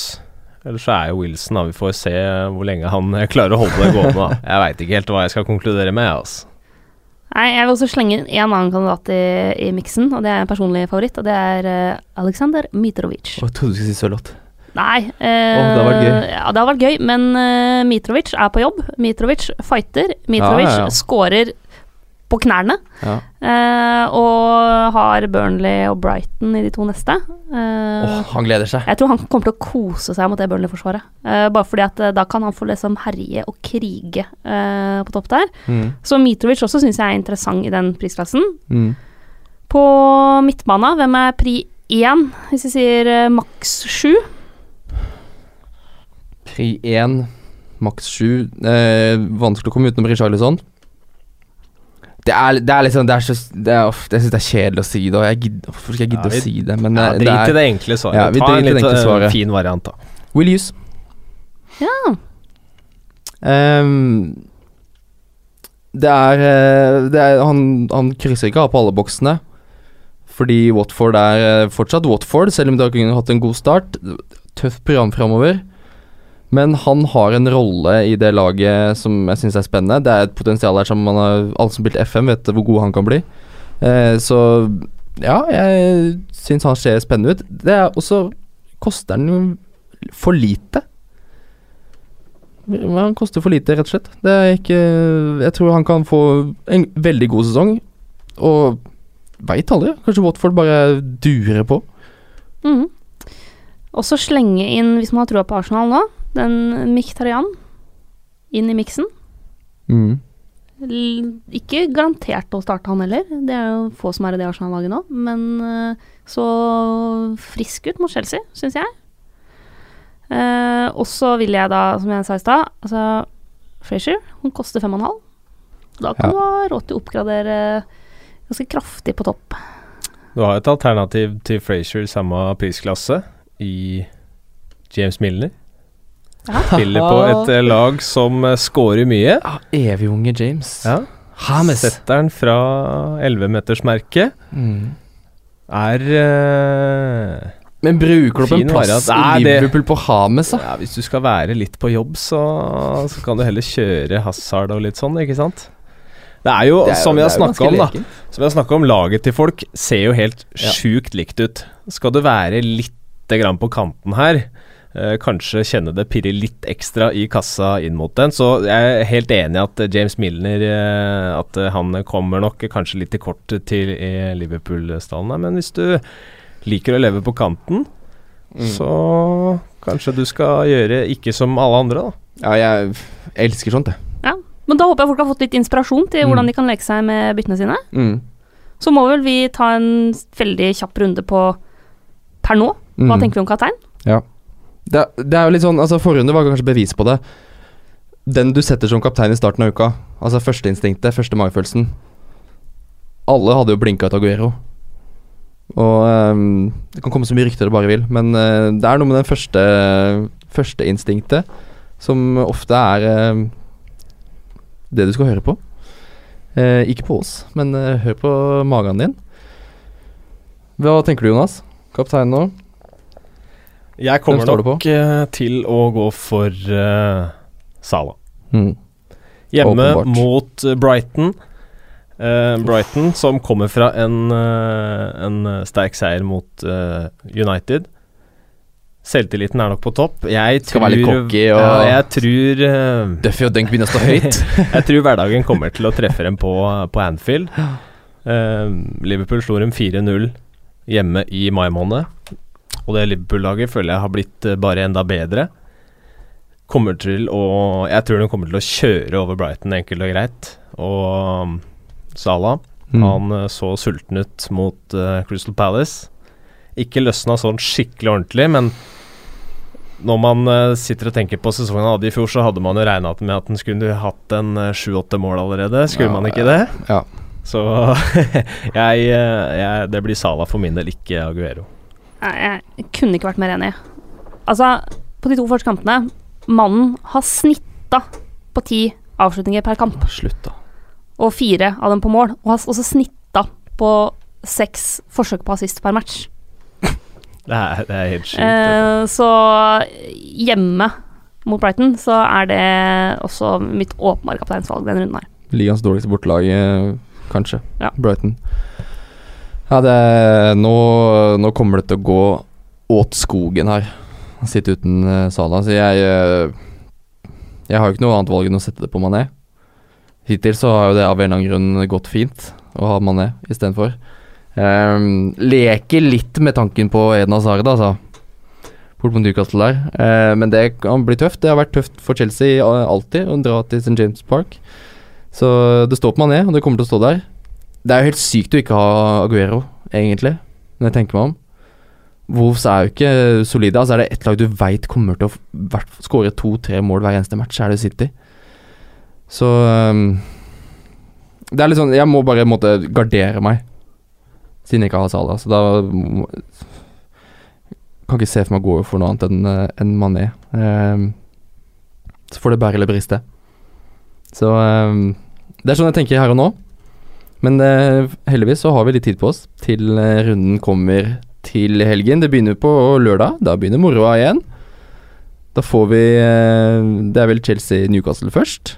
Speaker 3: Eller så er jo Wilson, da. Vi får se hvor lenge han klarer å holde det gående. Jeg veit ikke helt hva jeg skal konkludere med. Altså.
Speaker 2: Nei, jeg vil også slenge inn en annen kandidat i, i miksen, og det er en personlig favoritt, og det er uh, Aleksandr Mitrovic.
Speaker 1: Å, jeg trodde du skulle si Sørloth.
Speaker 2: Nei Uh,
Speaker 1: oh, det har vært gøy.
Speaker 2: Ja, det har vært gøy, men uh, Mitrovic er på jobb. Mitrovic fighter. Mitrovic
Speaker 1: Ja, ja, ja.
Speaker 2: scorer på knærne.
Speaker 1: Ja.
Speaker 2: eh, og har Burnley og Brighton i de to neste. Eh,
Speaker 1: Åh, han gleder seg.
Speaker 2: Jeg tror han kommer til å kose seg mot det Burnley-forsvaret. Eh, bare fordi at eh, da kan han få liksom herje og krige eh, på topp der.
Speaker 1: Mm.
Speaker 2: Så Mitrovic også syns jeg er interessant i den prisklassen.
Speaker 1: Mm.
Speaker 2: På midtbana, hvem er pri én, hvis vi sier eh, maks sju?
Speaker 1: Pri 1, maks 7. Eh, vanskelig å komme utenom Richarlison. Det er, det er liksom Det er så det er, uff, Jeg syns det er kjedelig å si det, og jeg gidder, hvorfor skal jeg gidde
Speaker 3: Ja, vi-
Speaker 1: å si det? Men
Speaker 3: Ja,
Speaker 1: eh,
Speaker 3: Drit
Speaker 1: det
Speaker 3: i det enkle svaret.
Speaker 1: Ja, vi
Speaker 3: Ta en
Speaker 1: det
Speaker 3: litt eh,
Speaker 1: svaret.
Speaker 3: fin variant, da.
Speaker 1: Will use.
Speaker 2: Ja.
Speaker 1: Um, det er, eh, det er han, han krysser ikke av på alle boksene. Fordi Watford er fortsatt Watford, selv om de har hatt en god start. Tøft program framover. Men han har en rolle i det laget som jeg syns er spennende. Det er et potensial der som man har, alle som spilte FM, vet hvor god han kan bli. Eh, så ja, jeg syns han ser spennende ut. Det er også koster han for lite. Han koster for lite, rett og slett. Det er ikke Jeg tror han kan få en veldig god sesong, og veit aldri. Kanskje Watford bare durer på.
Speaker 2: Mhm. Og så slenge inn, hvis man har trua på Arsenal nå, den Miktarian inn i miksen.
Speaker 1: Mm.
Speaker 2: Ikke garantert å starte han heller, det er jo få som er i det Arsenal-laget nå, men eh, så frisk ut mot Chelsea, syns jeg. Eh, og så vil jeg da, som jeg sa i stad, altså Frazier, hun koster fem og en halv. Da kan
Speaker 1: Ja.
Speaker 2: du ha råd til å oppgradere ganske kraftig på topp.
Speaker 3: Du har et alternativ til Frazier samme prisklasse i James Milner. Spiller på et eh, lag som uh, scorer mye.
Speaker 1: Ja, evig unge James.
Speaker 3: Ja.
Speaker 1: James.
Speaker 3: Setteren fra 11-metersmerket
Speaker 1: Mm.
Speaker 3: er uh,
Speaker 1: Men bruker du opp en plass i Liverpool på Hames, da?
Speaker 3: ja, Hvis du skal være litt på jobb, så, så kan du heller kjøre Hazard og litt sånn, ikke sant? Det er jo,
Speaker 1: Det er jo-
Speaker 3: som vi har snakka om, da. Som vi har snakka om, laget til folk ser jo helt
Speaker 1: Ja.
Speaker 3: sjukt likt ut. Skal du være lite grann på kanten her, eh, kanskje kjenne det pirre litt ekstra i kassa inn mot den, så jeg er helt enig i at eh, James Milner eh, At han kommer nok kanskje litt i kort til i Liverpool-stallen, her, men hvis du liker å leve på kanten,
Speaker 1: Mm.
Speaker 3: så kanskje du skal gjøre ikke som alle andre, da.
Speaker 1: Ja, jeg elsker sånt, jeg.
Speaker 2: Ja. Men da håper jeg folk har fått litt inspirasjon til
Speaker 1: Mm.
Speaker 2: hvordan de kan leke seg med byttene sine.
Speaker 1: Mm.
Speaker 2: Så må vel vi ta en veldig kjapp runde på per nå. Hva
Speaker 1: Mm.
Speaker 2: tenker vi om kaptein?
Speaker 1: Det, det er jo litt sånn Altså, forrunde var kanskje bevis på det. Den du setter som kaptein i starten av uka, altså førsteinstinktet, første magefølelsen Alle hadde jo blinka ut Aguero. Og um, Det kan komme så mye rykter det bare vil, men uh, det er noe med den første førsteinstinktet som ofte er uh, det du skal høre på. Uh, ikke på oss, men eh, hør på magen din. Hva tenker du, Jonas? Kaptein nå?
Speaker 3: Jeg kommer nok eh, til å gå for uh, Sala.
Speaker 1: Mm.
Speaker 3: Hjemme
Speaker 1: Åpenbart.
Speaker 3: mot eh, Brighton. Uh, Brighton som kommer fra en, uh, en eh, sterk seier mot uh, United. Selvtilliten er nok på topp. Jeg
Speaker 1: Skal
Speaker 3: tror,
Speaker 1: være litt cocky og-
Speaker 3: ja, Jeg tror eh,
Speaker 1: Duffy og Dunk begynner å stå høyt.
Speaker 3: Jeg tror hverdagen kommer til å treffe dem på, på Anfield. Eh, Liverpool slo dem 4-0 hjemme i mai måned. Og det Liverpool-laget føler jeg har blitt eh, bare enda bedre. Kommer til å Jeg tror de kommer til å kjøre over Brighton, enkelt og greit. Og um, Salah,
Speaker 1: Mm.
Speaker 3: han eh, så sulten ut mot uh, Crystal Palace. Ikke løsna sånn skikkelig ordentlig, men når man uh, sitter og tenker på sesongen han hadde i fjor, så hadde man jo regna med at han skulle hatt en sju-åtte mål allerede. Skulle
Speaker 1: Ja,
Speaker 3: man ikke det?
Speaker 1: Ja.
Speaker 3: Så jeg, jeg Det blir Sala for min del, ikke Aguero.
Speaker 2: Jeg kunne ikke vært mer enig. Altså, på de to første kampene Mannen har snitta på ti avslutninger per kamp,
Speaker 1: Slutt, da.
Speaker 2: og fire av dem på mål. Og har også snitta på seks forsøk på assist per match.
Speaker 3: Det er, det er helt sjukt.
Speaker 2: Eh, så hjemme mot Brighton så er det også mitt åpenbare kapteinsvalg den runden her.
Speaker 1: Ligas dårligste bortelag, eh, kanskje.
Speaker 2: Ja.
Speaker 1: Brighton. Ja, det nå, nå kommer det til å gå åt skogen her. Sitte uten uh, Sala. Så jeg eh, Jeg har jo ikke noe annet valg enn å sette det på Mané. Hittil så har jo det av en eller annen grunn gått fint å ha Mané istedenfor. Um, leker litt med tanken på Eden Hazard, altså. Bort på Newcastle der. Uh, men det kan bli tøft. Det har vært tøft for Chelsea alltid å dra til St. James Park. Så det står på Mané, og det kommer til å stå der. Det er jo helt sykt å ikke ha Aguero, egentlig, når jeg tenker meg om. Wolves er jo ikke solide. Altså Er det ett lag du veit kommer til å skåre to-tre mål hver eneste match, er det City. Så um, Det er litt sånn Jeg må bare måtte gardere meg, siden jeg ikke har Salah. Så da Kan ikke se for meg å gå for noe annet enn en enn Mané. Um, så får det bære eller briste. Så um, det er sånn jeg tenker her og nå. Men eh, heldigvis så har vi litt tid på oss til eh, runden kommer til helgen. Det begynner på lørdag. Da begynner moroa igjen. Da får vi eh, Det er vel Chelsea-Newcastle først.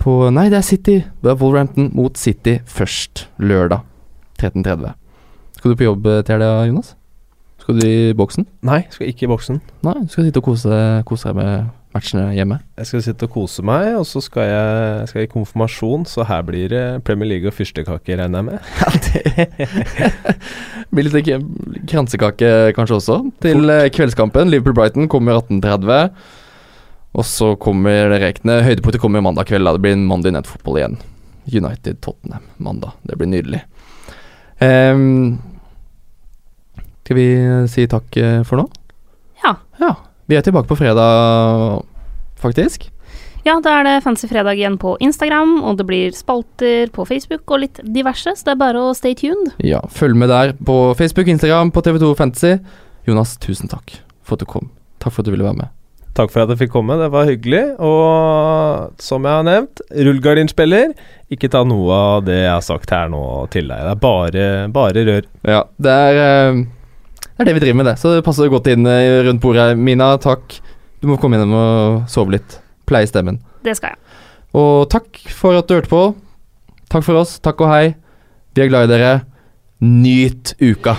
Speaker 1: På Nei, det er City. Det er Wolverhampton mot City først. Lørdag 13.30. Skal du på jobb til helga, Jonas? Skal du i boksen?
Speaker 3: Nei, skal ikke i boksen.
Speaker 1: Nei, du skal sitte og kose, kose deg med matchene hjemme.
Speaker 3: Jeg skal sitte og kose meg, og så skal jeg skal jeg i konfirmasjon, så her blir det Premier League og fyrstekake, regner jeg med.
Speaker 1: Ja, det blir litt kransekake kanskje også til Fort. kveldskampen. Liverpool-Brighton kommer 18.30. Og så kommer det rekene. Høydepunktet kommer mandag kveld. Da. Det blir en Monday Night Football igjen. United-Tottenham mandag. Det blir nydelig. Um, skal vi si takk eh, for nå?
Speaker 2: Ja.
Speaker 1: Ja. Vi er tilbake på fredag, faktisk.
Speaker 2: Ja, da er det Fancy fredag igjen på Instagram, og det blir spalter på Facebook og litt diverse, så det er bare å stay tuned.
Speaker 1: Ja, følg med der på Facebook, Instagram, på TV2 Fantasy. Jonas, tusen takk for at du kom. Takk for at du ville være med.
Speaker 3: Takk for at jeg fikk komme, det var hyggelig. Og som jeg har nevnt, rullegardinspiller. Ikke ta noe av det jeg har sagt her nå til deg. Det er bare, bare rør.
Speaker 1: Ja, det er, eh, det er det vi driver med, det. Så det passer godt inn eh, rundt bordet. Mina, takk. Du må komme innom og sove litt. Pleie stemmen.
Speaker 2: Det skal jeg.
Speaker 1: Og takk for at du hørte på. Takk for oss. Takk og hei. Vi er glad i dere. Nyt uka.